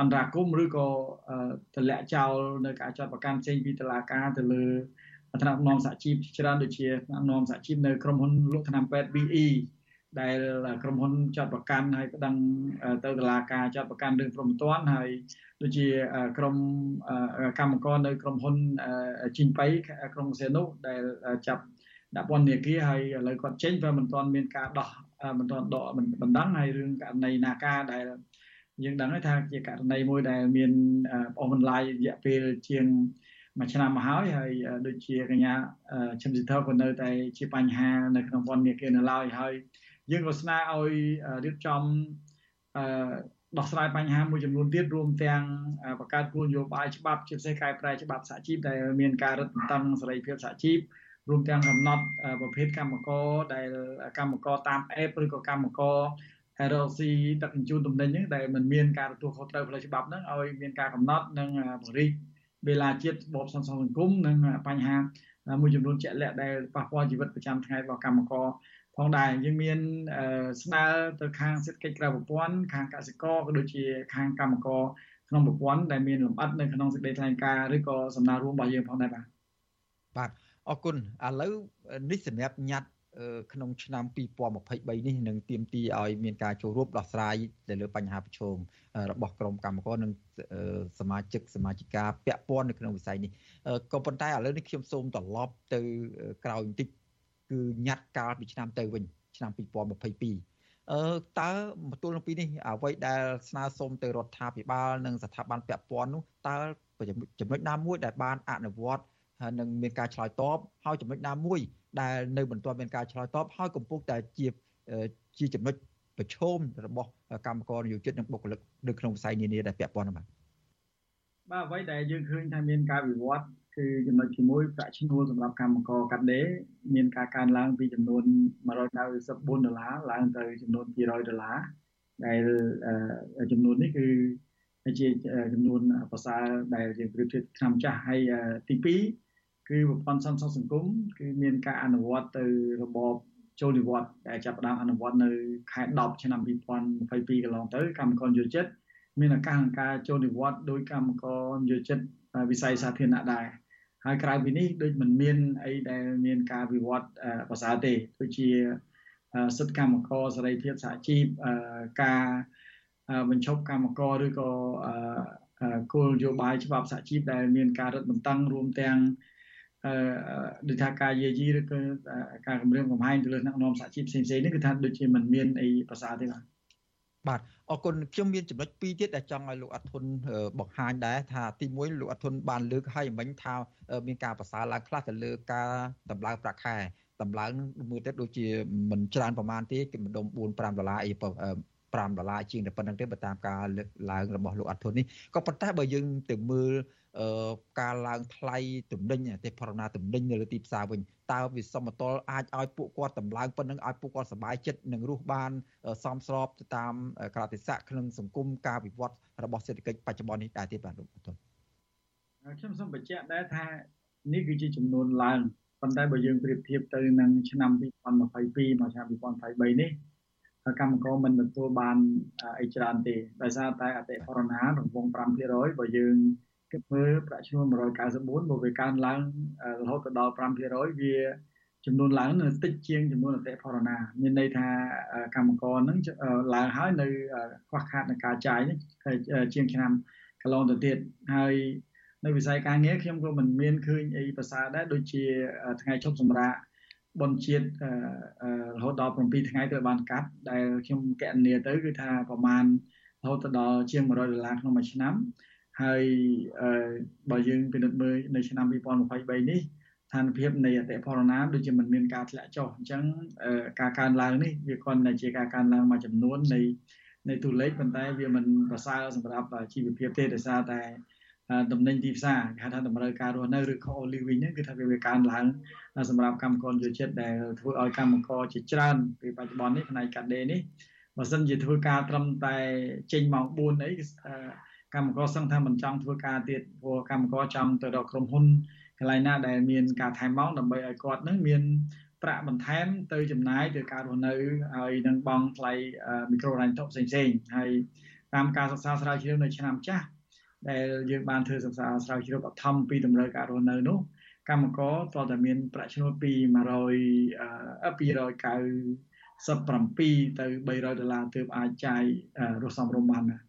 អន្តរាគមឬក៏តម្លាក់ចោលនៅការចាត់ប្រកាន់ផ្សេងពីតឡាការទៅលើថ្នាក់នាំសហជីពច្រើនដូចជាថ្នាក់នាំសហជីពនៅក្រុមហ៊ុនលក់ថ្នាំពេទ្យ BE ដែលក្រុមហ៊ុនចាត់ប្រកាន់ហើយប្តឹងទៅតុលាការចាត់ប្រកាន់រឿងព្រំទាន់ហើយដូចជាក្រុមកម្មករនៅក្រុមហ៊ុនជីងបៃក្រុងសេនុដែលចាប់ដាក់ពន្ធនាគារហើយឥឡូវគាត់ចេញព្រោះមិនទាន់មានការដោះ មិនទាន់ដកបណ្ដឹងហើយរឿងករណីនាការដែលយើងដឹងថាជាករណីមួយដែលមានអស់បន្លាយរយៈពេលជាងមួយឆ្នាំមកហើយហើយដូចជាកញ្ញាឈឹមស៊ីធក៏នៅតែជាបញ្ហានៅក្នុងពន្ធនាគារនៅឡើយហើយយើងក៏ស្នើឲ្យរៀបចំអឺដោះស្រាយបញ្ហាមួយចំនួនទៀតរួមទាំងបង្កើតគោលនយោបាយច្បាប់ជាពិសេសកែប្រែច្បាប់សហជីពដែលមានការរឹតបន្តឹងសេរីភាពសហជីព រួមទាំងកំណត់ប្រភេទកម្មករដែលកម្មករតាម app ឬក៏កម្មករ LLC ដឹកជញ្ជូនទំនិញហ្នឹងដែលมันមានការទទួលខុសត្រូវផ្លូវច្បាប់ហ្នឹងឲ្យមានការកំណត់និងពង្រីកវេលាជាតិរបបសន្តិសង្គមនិងបញ្ហាមួយចំនួនជាក់លាក់ដែលប៉ះពាល់ជីវិតប្រចាំថ្ងៃរបស់កម្មករផងដែរយើងមានស្នើទៅខាងសេដ្ឋកិច្ចក្រៅប្រព័ន្ធខាងកសិករក៏ដូចជាខាងកម្មករក្នុងប្រព័ន្ធដែលមានលម្អិតនៅក្នុងសេចក្តីថ្លែងការណ៍ឬក៏សំណើរួមរបស់យើងផងដែរបាទបាទ អរគុណឥឡូវនេះសម្រាប់ញត្តិក្នុងឆ្នាំ2023នេះនឹងទៀមទីឲ្យមានការចូលរួមដោះស្រាយទៅលើបញ្ហាប្រឈមរបស់ក្រុមកម្មករនិងសមាជិកសមាជិកាពាក់ព័ន្ធនៅក្នុងវិស័យនេះក៏ប៉ុន្តែឥឡូវនេះខ្ញុំសូមត្រឡប់ទៅក្រោយបន្តិចគឺញត្តិកាលពីឆ្នាំទៅវិញឆ្នាំ2022អឺតើមកទល់នឹងពីនេះអ្វីដែលស្នើសុំទៅរដ្ឋាភិបាលនិងស្ថាប័នពាក់ព័ន្ធនោះតើចំណុចណាមួយដែលបានអនុវត្ត ហើយនឹងមានការឆ្លើយតបហើយចំណុចណាមួយដែលនៅមិនទាន់មានការឆ្លើយតបហើយកំពុងតែជាជាចំណុចប្រឈមរបស់កម្មករនិយោជិតនិងបុគ្គលិកនៅក្នុងវិស័យនានាដែលពាក់ព័ន្ធបាទបាទអ្វីដែលយើងឃើញថាមានការវិវត្តគឺចំណុចទី1ប្រាក់ឈ្នួលសម្រាប់កម្មករកាត់ដេរមានការកើនឡើងពីចំនួន194ដុល្លារឡើងទៅចំនួន200ដុល្លារដែលចំនួននេះគឺជាចំនួនប្រសើរដែលយើងប្រៀបធៀបឆ្នាំចាស់ហើយទី2 គឺប្រព័ន្ធសន្តិសុខសង្គមគឺមានការអនុវត្តទៅរបបចូលនិវត្តន៍ដែលចាប់ផ្ដើមអនុវត្តនៅខែ10ឆ្នាំ2022កន្លងទៅកម្មករយោជិតមានឱកាសក្នុងការចូលនិវត្តន៍ដោយកម្មករយោជិតវិស័យសាធារណៈដែរហើយក្រៅពីនេះដូចមិនមានអីដែលមានការវិវត្តប្រសើរទេដូចជាសិទ្ធិកម្មករសេរីភាពសហជីពការបញ្ឈប់កម្មករឬក៏គោលនយោបាយច្បាប់សហជីពដែលមានការរឹតបន្តឹងរួមទាំងអឺ ដូចថាការយាយីឬក៏ការគម្រាមកំហែងទៅលើអ្នកនាំសហជីពផ្សេងៗនេះគឺថាដូចជាមិនមានអីប្រសើរទេបាទបាទអរគុណខ្ញុំមានចំណុចពីរទៀតដែលចង់ឲ្យលោកអធុនបង្ហាញដែរថាទី1លោកអធុនបានលើកឲ្យមិញថាមានការប្រសើរឡើងខ្លះទៅលើការតម្លើងប្រាក់ខែតម្លើងមើលទៅដូចជាមិនច្រើនប្រហែលទេគឺម្ដុំ4 5ដុល្លារអី5ដុល្លារជាងតែប៉ុណ្្នឹងទេបើតាមការលើកឡើងរបស់លោកអធុននេះក៏ប៉ុន្តែបើយើងទៅមើលការឡើងថ្លៃទំនិញទេផរណាទំនិញនៅលើទីផ្សារវិញតើវាសមតុលអាចឲ្យពួកគាត់តម្លើងប៉ុណ្ណឹងឲ្យពួកគាត់សប្បាយចិត្តនិងរស់បានសមស្របទៅតាមក្រតិស័កក្នុងសង្គមការវិវត្តរបស់សេដ្ឋកិច្ចបច្ចុប្បន្ននេះដែរទេបាទលោកអធុនខ្ញុំសូមបញ្ជាក់ដែរថានេះគឺជាចំនួនឡើងប៉ុន្តែបើយើងប្រៀបធៀបទៅនឹងឆ្នាំ2022មកឆ្នាំ2023នេះកម្មករមិនទទួលបានអីច្រើនទេដោយសារតែអតិផរណារង្វង់5%បើយើង គិតមើលប្រាក់ឈ្នួល194បើវាកើនឡើងរហូតទៅដល់5%វាចំនួនឡើងនៅតិចជាងចំនួនអតិផរណាមានន័យថាកម្មករនឹងឡើងហើយនៅខ្វះខាតនៃការចាយនេះជាងឆ្នាំកន្លងទៅទៀតហើយនៅវិស័យការងារខ្ញុំក៏មិនមានឃើញអីប្រសើរដែរដូចជាថ្ងៃឈប់សម្រាកបនជាតិរហូតដល់7ថ្ងៃត្រូវបានកាត់ដែលខ្ញុំកណនាទៅគឺថាប្រមាណរហូតដល់ជាង100ដុល្លារក្នុងមួយឆ្នាំ ហើយបើយើងពិនិត្យមើលនៅឆ្នាំ2023នេះស្ថានភាពនៃអតិផរណាដូចជាមិនមានការធ្លាក់ចុះអញ្ចឹងការកើនឡើងនេះវាគ្រាន់តែជាការកើនឡើងមួយចំនួននៃនៃតួលេខប៉ុន្តែវាមិនប្រសើរសម្រាប់ជីវភាពទេដោយសារតែតំណែងទីផ្សារគេហៅថាតម្រូវការរស់នៅឬ cost living ហ្នឹងគឺថាវាកើនឡើងសម្រាប់កម្មករយុជាតិដែលធ្វើឲ្យកម្មករជាច្រើនពីបច្ចុប្បន្ននេះផ្នែកកាត់ដេរនេះបើសិនជាធ្វើការត្រឹមតែចេញម៉ោង4អី កម្មករសឹងថាមិនចង់ធ្វើការទៀតព្រោះកម្មករចង់ទៅរកក្រុមហ៊ុនកន្លែងណាដែលមានការថែមម៉ោងដើម្បីឲ្យគាត់នឹងមានប្រាក់បន្ថែមទៅចំណាយទៅការរស់នៅហើយនឹងបង់ថ្លៃមីក្រូរ៉ាញ់តុផ្សេងៗហើយតាមការសិក្សាស្រាវជ្រាវនៅឆ្នាំចាស់ដែលយើងបានធ្វើសិក្សាស្រាវជ្រាវបឋមពីតម្រូវការរស់នៅនោះកម្មករតើតែមានប្រាក់ឈ្នួលពី100 297ទៅ300ដុល្លារទើបអាចចាយរស់សំរុំបានណា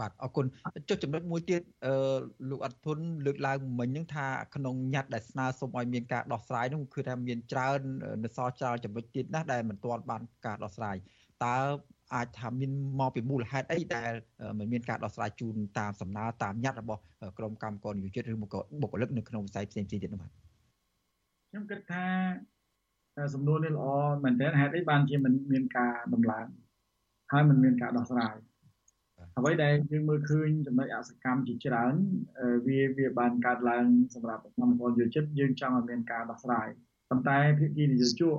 បាទអរគុណចុះចំណុចមួយទៀតអឺលោកអត់ធុនលើកឡើងមិញហ្នឹងថាក្នុងញត្តិដែលស្នើសុំឲ្យមានការដោះស្រាយនោះគឺថាមានច្រើននៅសល់ច្រើនចំណុចទៀតណាស់ដែលមិនទាន់បានការដោះស្រាយតើអាចថាមានមកពីមូលហេតុអីដែលមិនមានការដោះស្រាយជូនតាមសំណើតាមញត្តិរបស់ក្រមកម្មករនិយោជិតឬមកបុគ្គលិកនៅក្នុងវិស័យផ្សេងៗទៀតនោះបាទខ្ញុំគិតថាសំណួរនេះល្អមែនទែនហេតុអីបានជាមិនមានការដំឡើងហើយមិនមានការដោះស្រាយ អ្វីដែលយើងមើលឃើញចំណុចអសកម្មជាច្រើនវាវាបានកើតឡើងសម្រាប់កម្មករយោជិតយើងចង់ឲ្យមានការដោះស្រាយប៉ុន្តែភាគីនយោជក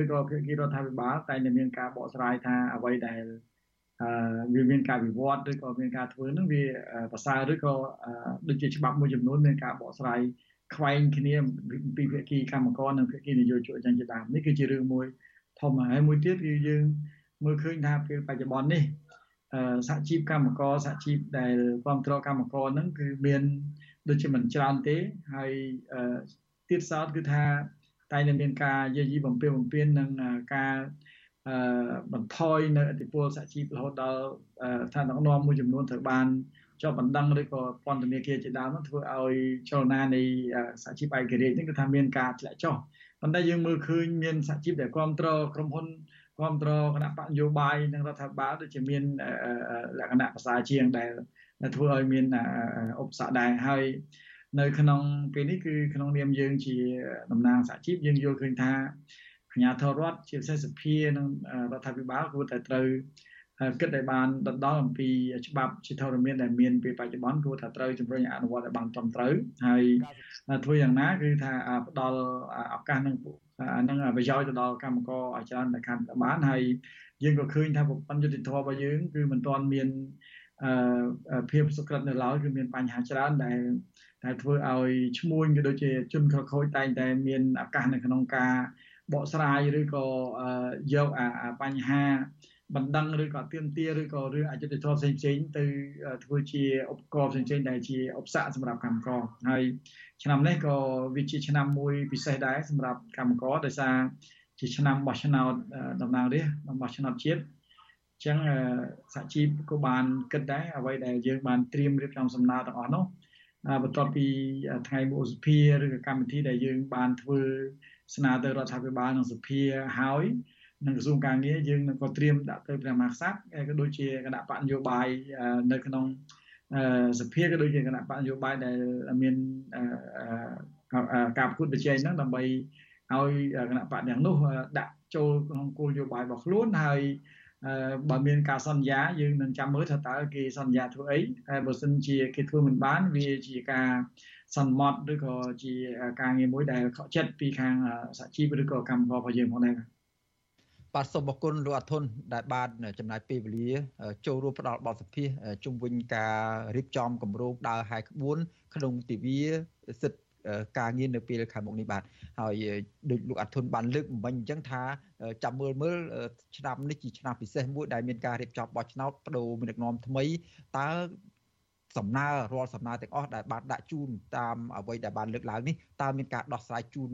ឬក៏ភាគីរដ្ឋាភិបាលតែតែមានការបកស្រាយថាអ្វីដែលអឺវាមានការវិវត្តឬក៏មានការធ្វើនឹងវាប្រសើរឬក៏ដូចជាច្បាប់មួយចំនួនមានការបកស្រាយខ្វែងគ្នាពីភាគីកម្មករនិងភាគីនយោជកអញ្ចឹងជាដើមនេះគឺជារឿងមួយធំហើយមួយទៀតគឺយើងមើលឃើញថាពេលបច្ចុប្បន្ននេះ សហជីពកម្មករសហជីពដែលគ្រប់គ្រងកម្មករហ្នឹងគឺមានដូចជាមិនច្រើនទេហើយទៀតសោតគឺថាតែនឹងមានការយាយីបំពេញបំពេញនិងការបន្ថយនៅអតិពលសហជីពរហូតដល់ឋានដឹកនាំមួយចំនួនត្រូវបានជាប់បណ្ដឹងឬក៏ពន្ធនាគារជាដើមនោះធ្វើឲ្យចលនានៃសហជីពឯករាជ្យនេះគឺថាមានការធ្លាក់ចុះប៉ុន្តែយើងមើលឃើញមានសហជីពដែលគ្រប់គ្រងក្រុមហ៊ុន គ្រប់គ្រងគណៈបកនយោបាយនិងរដ្ឋាភិបាលដូចជាមានលក្ខណៈភាសាជាងដែលធ្វើឲ្យមានឧបសគ្គដែរហើយនៅក្នុងពេលនេះគឺក្នុងនាមយើងជាតំណាងសហជីពយើងយល់ឃើញថាអាជ្ញាធររដ្ឋជាពិសេសសភានិងរដ្ឋាភិបាលគួរតែត្រូវ គិតឲ្យបានដណ្ដល់អំពីច្បាប់ជាធរមានដែលមានពេលបច្ចុប្បន្នគួរថាត្រូវជំរុញអនុវត្តឲ្យបានត្រឹមត្រូវហើយធ្វើយ៉ាងណាគឺថាផ្ដល់ឱកាសនឹងអានឹងប្រយោជន៍ទៅដល់កម្មករឲ្យច្រើនតែកាន់តែបានហើយយើងក៏ឃើញថាប្រព័ន្ធយុតិធធម៌របស់យើងគឺមិនទាន់មានអឺភាពសុក្រិតនៅឡើយគឺមានបញ្ហាច្រើនដែលដែលធ្វើឲ្យឈ្មួញក៏ដូចជាជនខិលខូចតែងតែមានឱកាសនៅក្នុងការបកស្រាយឬក៏យកអាបញ្ហា បណ្ដឹងឬក៏ទៀមទាឬក៏រឿងអយុត្តិធម៌ផ្សេងផ្សេងទៅធ្វើជាឧបករណ៍ផ្សេងផ្សេងដែលជាឧបសគ្គសម្រាប់កម្មករហើយឆ្នាំនេះក៏វាជាឆ្នាំមួយពិសេសដែរសម្រាប់កម្មករដោយសារជាឆ្នាំបោះឆ្នោតតំណាងរាស្ត្របោះឆ្នោតជាតិអញ្ចឹងសហជីពក៏បានគិតដែរអ្វីដែលយើងបានត្រៀមរៀបចំសំណើទាំងអស់នោះបន្ទាប់ពីថ្ងៃមុខសភាឬក៏កម្មវិធីដែលយើងបានធ្វើស្នើទៅរដ្ឋាភិបាលនិងសភាហើយ និងក្រសួងការងារយើងនឹងក៏ត្រៀមដាក់ទៅព្រះមហាក្សត្រក៏ដូចជាគណៈបកនយោបាយនៅក្នុងសភាក៏ដូចជាគណៈបកនយោបាយដែលមានការប្រកួតប្រជែងហ្នឹងដើម្បីឲ្យគណៈបកទាំងនោះដាក់ចូលក្នុងគោលនយោបាយរបស់ខ្លួនហើយបើមានការសន្យាយើងនឹងចាំមើលថាតើគេសន្យាធ្វើអីហើយបើសិនជាគេធ្វើមិនបានវាជាការសន្មត់ឬក៏ជាការងារមួយដែលខកចិត្តពីខាងសហជីពឬក៏កម្មកររបស់យើងផងដែរ បាទសូមអរគុណលោកអធុនដែលបានចំណាយពេលវេលា ចូលរួមផ្ដល់បទសម្ភាសជុំវិញការរៀបចំគម្រោងដើរហាយក្បួន ក្នុងទិវាសិទ្ធិការងារនៅពេលខាងមុខនេះបាទហើយដូចលោកអធុនបានលើកមិញអញ្ចឹងថាចាំមើលមើលឆ្នាំនេះជាឆ្នាំពិសេសមួយដែលមានការរៀបចំបោះឆ្នោតបដូរមេដឹកនាំថ្មីតើសំណើរាល់សំណើទាំងអស់ដែលបានដាក់ជូនតាមអ្វីដែលបានលើកឡើងនេះតើមានការដោះស្រាយជូន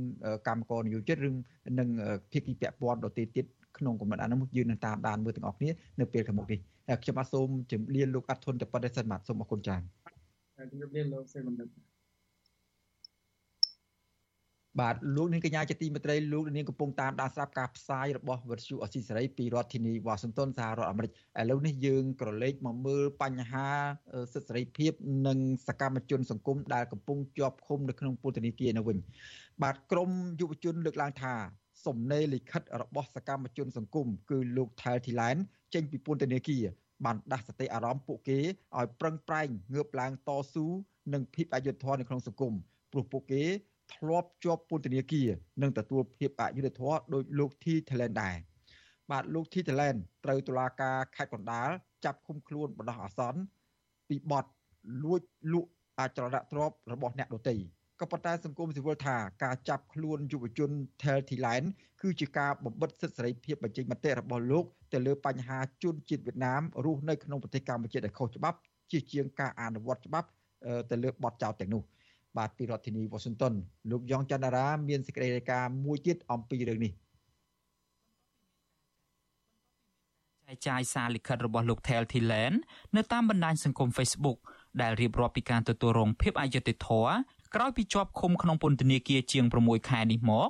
កម្មករនិយោជិតឬនឹងភាគីពាក់ព័ន្ធដទៃទៀត ក្នុងកម្រិតអានោះយើងនឹងតាមដានមើលទាំងអស់គ្នានៅពេលខាងមុខនេះហើយខ្ញុំបាទសូមជម្រាបលោកអត់ធុនទៅប៉ុណ្្នេះសិនបាទសូមអរគុណច្រើនជំរាបលាលោកសេបណ្ឌិតបាទលោកនាងកញ្ញាជាទីមេត្រីលោកនាងកំពុងតាមដានស្រាប់ការផ្សាយរបស់វិទ្យុអស៊ីសេរីពីរដ្ឋធានីវ៉ាស៊ីនតោនសហរដ្ឋអាមេរិកឥឡូវនេះយើងក្រឡេកមកមើលបញ្ហាសិទ្ធិសេរីភាព និងសកម្មជនសង្គមដែលកំពុងជាប់ឃុំនៅក្នុងពន្ធនាគារនៅវិញបាទក្រមយុវជនលើកឡើងថា សំណេរលិខិតរបស់សកម្មជនសង្គមគឺលោកថែលធីឡែនចេញពីពន្ធនាគារបានដាស់សតិអារម្មណ៍ពួកគេឲ្យប្រឹងប្រែងងើបឡើងតស៊ូនឹងភាពអយុត្តិធម៌នៅក្នុងសង្គមព្រោះពួកគេធ្លាប់ជាប់ពន្ធនាគារនិងទទួលភាពអយុត្តិធម៌ដោយលោកធីថេឡែនដែរបាទលោកធីថេឡែនត្រូវតុលាការខេត្តកណ្ដាលចាប់ឃុំខ្លួនបណ្ដោះអាសន្នពីបទលួចលក់អចលនទ្រព្យរបស់អ្នកដទៃ ក៏ប៉ុន្តែសង្គមស៊ីវិលថាការចាប់ខ្លួនយុវជន Tel Thailand គឺជាការបំបិទសិទ្ធិសេរីភាពបញ្ចេញមតិរបស់លោកទៅលើបញ្ហាជនជាតិវៀតណាមរស់នៅក្នុងប្រទេសកម្ពុជាដែលខុសច្បាប់ជាជាងការអនុវត្តច្បាប់ទៅលើបទចោទទាំងនោះបាទពីរដ្ឋធានី Washington លោកយ៉ងច័ន្ទរាមានសេចក្តីរាយការណ៍មួយទៀតអំពីរឿងនេះចែកចាយសារលិខិតរបស់លោក Tel Thilen នៅតាមបណ្ដាញសង្គម Facebook ដែលរៀបរាប់ពីការទទួលរងភាពអយុត្តិធម៌ ក្រោយពីជាប់ឃុំក្នុងពន្ធនាគារជាង6ខែនេះមក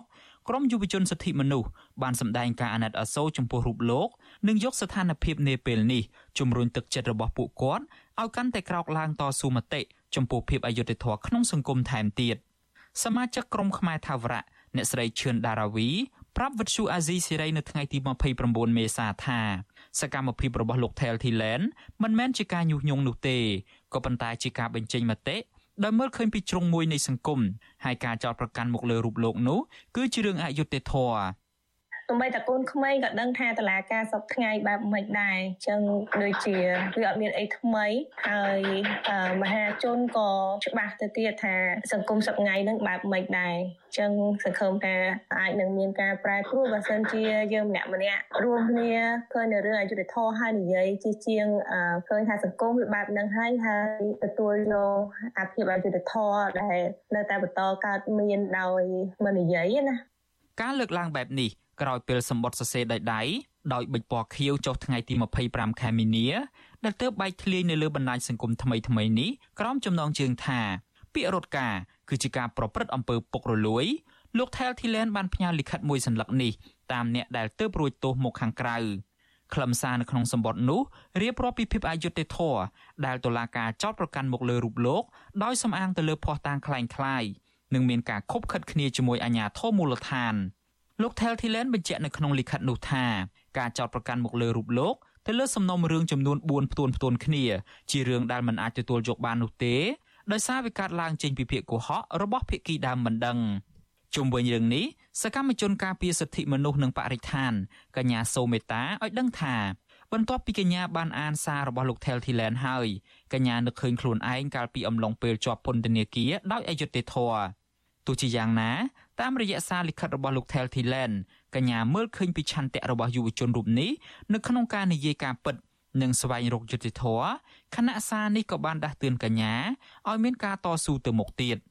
ក្រមយុវជនសិទ្ធិមនុស្សបានសម្ដែងការអាណិតអាសូរចំពោះរូបលោកនិងយកស្ថានភាពនាពេលនេះជំរុញទឹកចិត្តរបស់ពួកគាត់ឲ្យកាន់តែក្រោកឡើងតស៊ូមតិចំពោះភាពអយុត្តិធម៌ក្នុងសង្គមថែមទៀតសមាជិកក្រុមខ្មែរថាវរៈអ្នកស្រីឈឿនដារាវីប្រាប់វិទ្យុអាស៊ីសេរីនៅថ្ងៃទី29មេសាថាសកម្មភាពរបស់លោក Tel Thilen មិនមែនជាការញុះញង់នោះទេក៏ប៉ុន្តែជាការបញ្ចេញមតិ ដោយមើលឃើញពីជ្រុងមួយនៃសង្គមហើយការចោទប្រកាន់មកលើរូបលោកនោះគឺជារឿងអយុត្តិធម៌ ទោះបីតែកូនក្មេងក៏ដឹងថាតឡាការសពថ្ងៃបែបមិនដែរអញ្ចឹងដូចជាវាអត់មានអីថ្មីហើយមហាជនក៏ច្បាស់ទៅទៀតថាសង្គមសពថ្ងៃនឹងបែបមិនដែរអញ្ចឹងសង្ឃឹមថាអាចនឹងមានការប្រែប្រួលបើសិនជាយើងម្នាក់ម្នាក់រួមគ្នាឃើញនៅរឿងអយុត្តិធម៌ហើយនិយាយជាជាងឃើញថាសង្គមវាបែបហ្នឹងហើយហើយទទួលយកអាភិបអយុត្តិធម៌ដែលនៅតែបន្តកើតមានដោយមិននិយាយណាការលើកឡើងបែបនេះ ក្រោយពេលសម្បត្តិសរសេរដោយដៃដោយបិចពណ៌ខៀវចុះថ្ងៃទី25ខែមីនាដែលទើបបែកធ្លាយនៅលើបណ្ដាញសង្គមថ្មីថ្មីនេះក្រោមចំណងជើងថាពាក្យរត់ការគឺជាការប្រព្រឹត្តអំពើពុករលួយលោក Thel Thilen បានផ្ញើលិខិតមួយសន្លឹកនេះតាមអ្នកដែលទើបរួចទោសមកខាងក្រៅខ្លឹមសារនៅក្នុងសម្បត្តិនោះរៀបរាប់ពីភាពអយុត្តិធម៌ដែលតុលាការចោទប្រកាន់មកលើរូបលោកដោយសំអាងទៅលើភ័ស្តុតាងคล้ายៗនិងមានការខົບខិតគ្នាជាមួយអាជ្ញាធរមូលដ្ឋាន។ លោក Tel Thilen បញ្ជាក់នៅក្នុងលិខិតនោះថាការចោទប្រកាន់មកលើរូបលោកទៅលើសំណុំរឿងចំនួន4ផ្ទួនផ្ទួនគ្នា ជារឿងដែលមិនអាចទទួលយកបាននោះទេដោយសារវាកើតឡើងចេញពីភាគកុហករបស់ភាគីដើមមិនដឹងជុំវិញរឿងនេះសកម្មជនការពារសិទ្ធិមនុស្សនិងបរិស្ថានកញ្ញាសូមេតាឲ្យដឹងថាបន្ទាប់ពីកញ្ញាបានអានសាររបស់លោក Tel Thilen ហើយកញ្ញានឹកឃើញខ្លួនឯងកាលពីអំឡុងពេលជាប់ពន្ធនាគារដោយអយុត្តិធម៌ទោះជាយ៉ាងណា តាមរយៈសារលិខិតរបស់លោក Tel Thilen កញ្ញាមើលឃើញពីឆន្ទៈរបស់យុវជនរូបនេះនៅក្នុងការនិយាយការពិតនិងស្វែងរកយុត្តិធម៌ខណៈសារនេះក៏បានដាស់តឿនកញ្ញាឲ្យមានការតស៊ូទៅមុខទៀត។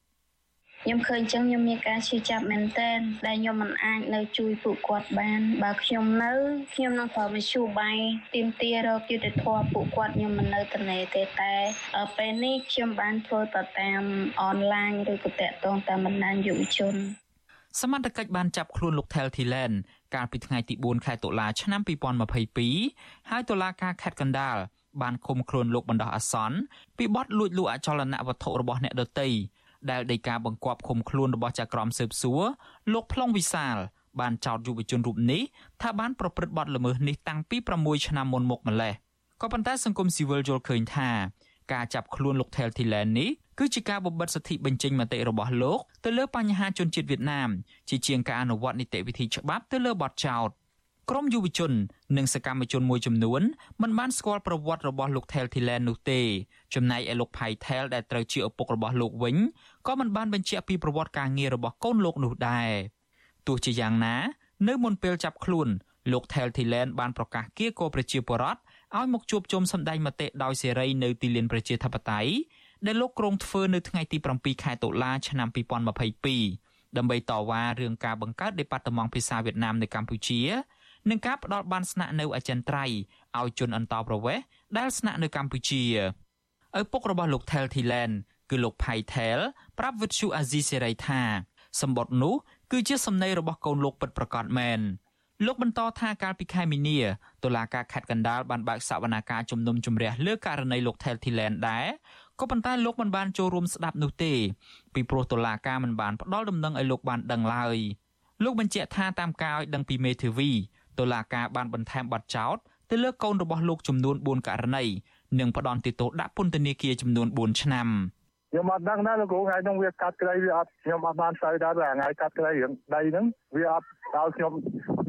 ខ្ញុំឃើញចឹងខ្ញុំមានការឈឺចាប់មែនទែនដែលខ្ញុំមិនអាចនៅជួយពួកគាត់បាន បើខ្ញុំនៅខ្ញុំនឹងប្រើមធ្យោបាយទីមទារកយុទ្ធធម៌ពួកគាត់ខ្ញុំមិននៅត្នេទេតែពេលនេះខ្ញុំបានធ្វើទៅតាមអនឡាញឬក៏តាក់ទងតាមបណ្ដាញយុវជន សមត្ថកិច្ចបានចាប់ខ្លួនលោក Tel Thilen កាលពីថ្ងៃទី4ខែតុលាឆ្នាំ2022ហើយតុលាការខេត្តកណ្ដាលបានឃុំខ្លួនលោកបណ្ដោះអាសន្នពីបទលួចលក់អចលនវត្ថុរបស់អ្នកដទៃដែលដីកាបង្គាប់ឃុំខ្លួនរបស់ចៅក្រមស៊ើបសួរលោកប្លង់វិសាលបានចោទយុវជនរូបនេះថាបានប្រព្រឹត្តបទល្មើសនេះតាំងពី6ឆ្នាំមុនមកម្លេះក៏ប៉ុន្តែសង្គមស៊ីវិលយល់ឃើញថាការចាប់ខ្លួនលោក Tel Thilen នេះ គឺជាការបំបិទសិទ្ធិបញ្ចេញមតិរបស់លោកទៅលើបញ្ហាជនជាតិវៀតណាមជាជាងការអនុវត្តនីតិវិធីច្បាប់ទៅលើបទចោទក្រមយុវជន និងសកម្មជនមួយចំនួនមិនបានស្គាល់ប្រវត្តិរបស់លោក Tel Thilen នោះទេចំណែកឯលោក Pai Thel ដែលត្រូវជាឪពុករបស់លោកវិញក៏មិនបានបញ្ជាក់ពីប្រវត្តិការងាររបស់កូនលោកនោះដែរទោះជាយ៉ាងណា នៅមុនពេលចាប់ខ្លួនលោក Tel Thilen បានប្រកាសគៀកោប្រជាពលរដ្ឋឲ្យមកជួបជុំសម្ដែងមតិដោយសេរីនៅទីលានប្រជាធិបតេយ្យ ដែលលោកក្រុងធ្វើនៅថ្ងៃទី7ខែតុលាឆ្នាំ2022ដើម្បីតវ៉ារឿងការបង្កើតដេប៉ាតឺម៉ង់ភាសាវៀតណាមនៅកម្ពុជានិងការផ្ដល់បានស្នាក់នៅអចិន្ត្រៃយ៍ឲ្យជនអន្តោប្រវេសន៍ដែលស្នាក់នៅកម្ពុជាឪពុករបស់លោក Tel Thilen គឺលោកផៃថែលប្រាប់វិទ្យុអាស៊ីសេរីថាសម្បត្តិនោះគឺជាសំណេររបស់កូនលោកពិតប្រាកដមែនលោកបន្តថាកាលពីខែមីនាតុលាការខេត្តកណ្ដាលបានបើកសវនាការជំនុំជម្រះលើករណីលោក Tel Thilen ដែរ ក៏ប៉ុន្តែលោកមិនបានចូលរួមស្ដាប់នោះទេពីព្រោះតុលាការមិនបានផ្ដល់ដំណឹងឲ្យលោកបានដឹងឡើយលោកបញ្ជាក់ថាតាមការឲ្យដឹងពីមេធាវីតុលាការបានបន្ថែមបទចោទទៅលើកូនរបស់លោកចំនួន4ករណីនិងផ្ដន់ទោសដាក់ពន្ធនាគារចំនួន4ឆ្នាំខ្ញុំអត់ដឹងដែរលោកគ្រូថ្ងៃនោះវាកាត់ក្រីវាអត់ខ្ញុំអត់បានទៅដែរថ្ងៃកាត់ក្រីរឿងដីហ្នឹងវាអត់ដល់ខ្ញុំ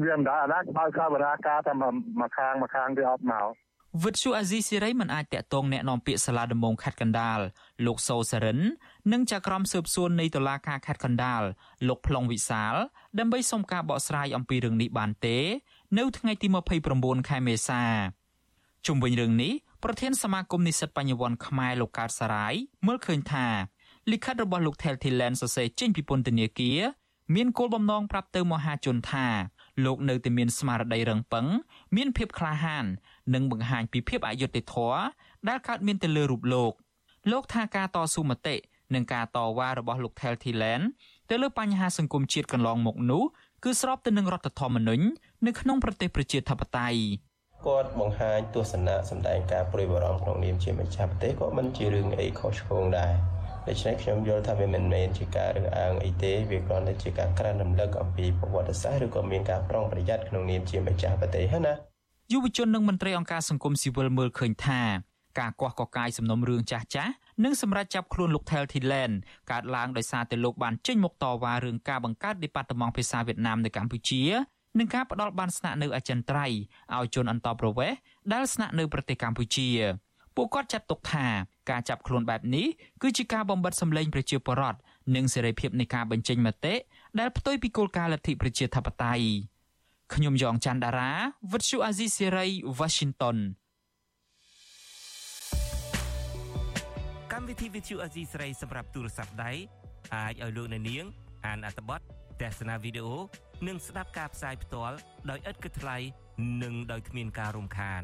វាមិនដែរអាណាបើកបរាការតែមកខាងមកខាងវាអត់មក វិទ្យុអាស៊ីសេរីមិនអាចតាក់ទងแนะនាំពាក្យសាលាដំបងខេត្តកណ្ដាលលោកសូសរិននិងចៅក្រមស៊ើបសួននៃតុលាការខេត្តកណ្ដាលលោកផ្លុងវិសាលដើម្បីសុំការបកស្រាយអំពីរឿងនេះបានទេ នៅថ្ងៃទី29ខែមេសាជុំវិញរឿងនេះប្រធានសមាគមនិស្សិតបញ្ញវន្តខ្មែរលោកកើតសារាយមើលឃើញថាលិខិតរបស់លោក Tel Thilen សរសេរចេញពីពន្ធនាគារមានគោលបំណងប្រាប់ទៅមហាជនថា លោកនៅតែមានស្មារតីរឹងប៉ឹងមានភាពក្លាហាន និងបង្ហាញពីភាពអយុត្តិធម៌ដែលកើតមានទៅលើរូបលោក លោកថាការតស៊ូមតិនិងការតវ៉ារបស់លោក Tel Thilen ទៅលើបញ្ហាសង្គមជាតិកន្លងមកនោះគឺស្របទៅនឹងរដ្ឋធម្មនុញ្ញនៅក្នុងប្រទេសប្រជាធិបតេយ្យគាត់បង្ហាញទស្សនៈសម្ដែងការព្រួយបារម្ភក្នុងនាមជាម្ចាស់ប្រទេសក៏មិនជារឿងអីខុសឆ្គងដែរ ដូច្នេះខ្ញុំយល់ថាវាមិនមែនជាការរើសអើងអីទេវាគ្រាន់តែជាការក្រើនរំលឹកអំពីប្រវត្តិសាស្ត្រឬក៏មានការប្រុងប្រយ័ត្នក្នុងនាមជាម្ចាស់ប្រទេសហ្នឹងណាយុវជននិងមន្ត្រីអង្គការសង្គមស៊ីវិលមើលឃើញថាការកោះកកាយសំណុំរឿងចាស់ចាស់និងសម្រាប់ចាប់ខ្លួនលោក Thel Thilen កើតឡើងដោយសារតែលោកបានចេញមកតវ៉ារឿងការបង្កើត Department ភាសាវៀតណាមនៅកម្ពុជានិងការផ្ដល់បានស្នាក់នៅអចិន្ត្រៃយ៍ឲ្យជនអន្តោប្រវេសន៍ដែលស្នាក់នៅប្រទេសកម្ពុជា ពួកគាត់ចាត់ទុកថាការចាប់ខ្លួនបែបនេះគឺជាការបំបិទសម្លេងប្រជាពលរដ្ឋនិងសេរីភាពនៃការបញ្ចេញមតិដែលផ្ទុយពីគោលការណ៍លទ្ធិប្រជាធិបតេយ្យខ្ញុំយ៉ងច័ន្ទដារាវិទ្យុអាស៊ីសេរី Washington កម្មវិធីវិទ្យុអាស៊ីសេរីសម្រាប់ទូរស័ព្ទដៃអាចឲ្យលោកអ្នកនាង អានអត្ថបទទស្សនាវីដេអូនិងស្ដាប់ការផ្សាយផ្ទាល់ដោយឥតគិតថ្លៃនិងដោយគ្មានការរំខាន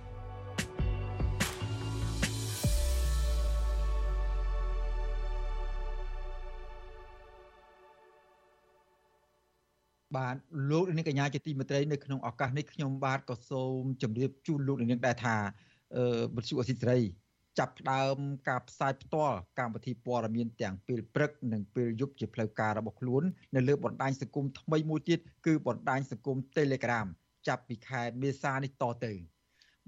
បាទលោកនាងកញ្ញាជាទីមេត្រីនៅក្នុងឱកាសនេះខ្ញុំបាទក៏សូមជម្រាបជូនលោកនាងដែរថាអឺវិទ្យុអសិរ័យចាប់ផ្ដើមការផ្សាយផ្ទាល់កម្មវិធីព័ត៌មានទាំងពេលព្រឹកនិងពេលយប់ជាផ្លូវការរបស់ខ្លួននៅលើបណ្ដាញសង្គមថ្មីមួយទៀតគឺបណ្ដាញសង្គម Telegram ចាប់ពីខែមេសានេះតទៅ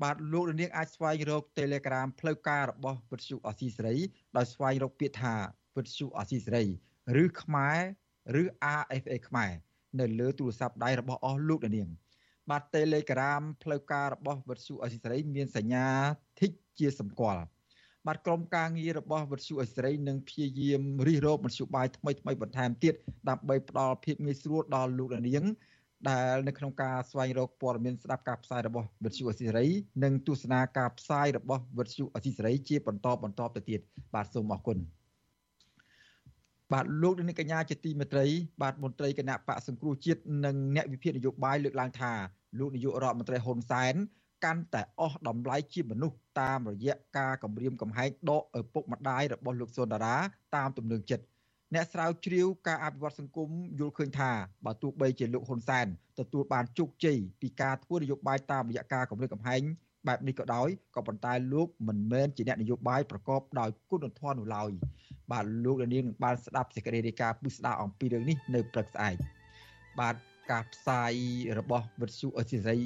បាទលោកនាងអាចស្វែងរក Telegram ផ្លូវការរបស់វិទ្យុអស៊ីសេរីដោយស្វែងរកពាក្យថាវិទ្យុអស៊ីសេរីឬខ្មែរឬ RFA ខ្មែរ នៅលើទូរស័ព្ទដៃរបស់អស់លោកនាងបាទ Telegram ផ្លូវការរបស់វិទ្យុអស៊ីសេរីមានសញ្ញា Tick ជាសម្គាល់បាទក្រុមការងាររបស់វិទ្យុអសេរីនឹងព្យាយាមរិះរោបមធ្យោបាយថ្មីថ្មីបន្ថែមទៀតដើម្បីផ្ដល់ភាពងាយស្រួលដល់លោកនាងដែលនៅក្នុងការស្វែងរកព័ត៌មានស្ដាប់ការផ្សាយរបស់វិទ្យុអស៊ីសេរីនិងទស្សនាការផ្សាយរបស់វិទ្យុអស៊ីសេរីជាបន្តបន្តទៅទៀតបាទសូមអរគុណ បាទលោកនាងកញ្ញាជាទីមេត្រី បាទមន្ត្រីគណៈបកសង្គ្រោះជាតិនិងអ្នកវិភាគនយោបាយលើកឡើងថាលោកនាយករដ្ឋមន្ត្រីហ៊ុនសែនកាន់តែអស់តម្លៃជាមនុស្សតាមរយៈការគម្រាមកំហែងដកឪពុកម្ដាយរបស់លោកសុនដារាតាមទំនឹងចិត្តអ្នកស្រាវជ្រាវការអភិវឌ្ឍសង្គមយល់ឃើញថាបើទោះបីជាលោកហ៊ុនសែនទទួលបានជោគជ័យពីការធ្វើនយោបាយតាមរយៈការគម្រាមកំហែងបែបនេះក៏ដោយក៏ប៉ុន្តែលោកមិនមែនជាអ្នកនយោបាយប្រកបដោយគុណធម៌នោះឡើយ បាទលោកនាងនឹងបានស្ដាប់សេចក្តីរាយការណ៍ពិស្ដារអំពីរឿងនេះនៅព្រឹកស្អែកបាទការផ្សាយរបស់វិទ្យុអស៊ីសេរី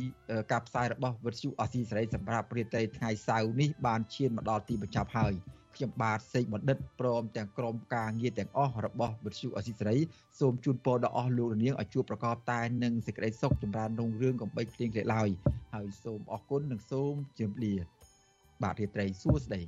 ការផ្សាយរបស់វិទ្យុអស៊ីសេរីសម្រាប់ព្រឹត្តិថ្ងៃសៅរ៍នេះបានឈានមកដល់ទីបញ្ចប់ហើយខ្ញុំបាទសេកបណ្ឌិតព្រមទាំងក្រុមការងារទាំងអស់របស់វិទ្យុអស៊ីសេរីសូមជូនពរដល់អស់លោកនាងឲ្យជួបប្រកបតែនឹងសេចក្តីសុខចម្រើនរុងរឿងកំបីភ្លៀងគ្លេឡើយហើយសូមអរគុណនិងសូមជម្រាបលាបាទរាត្រីសួស្តី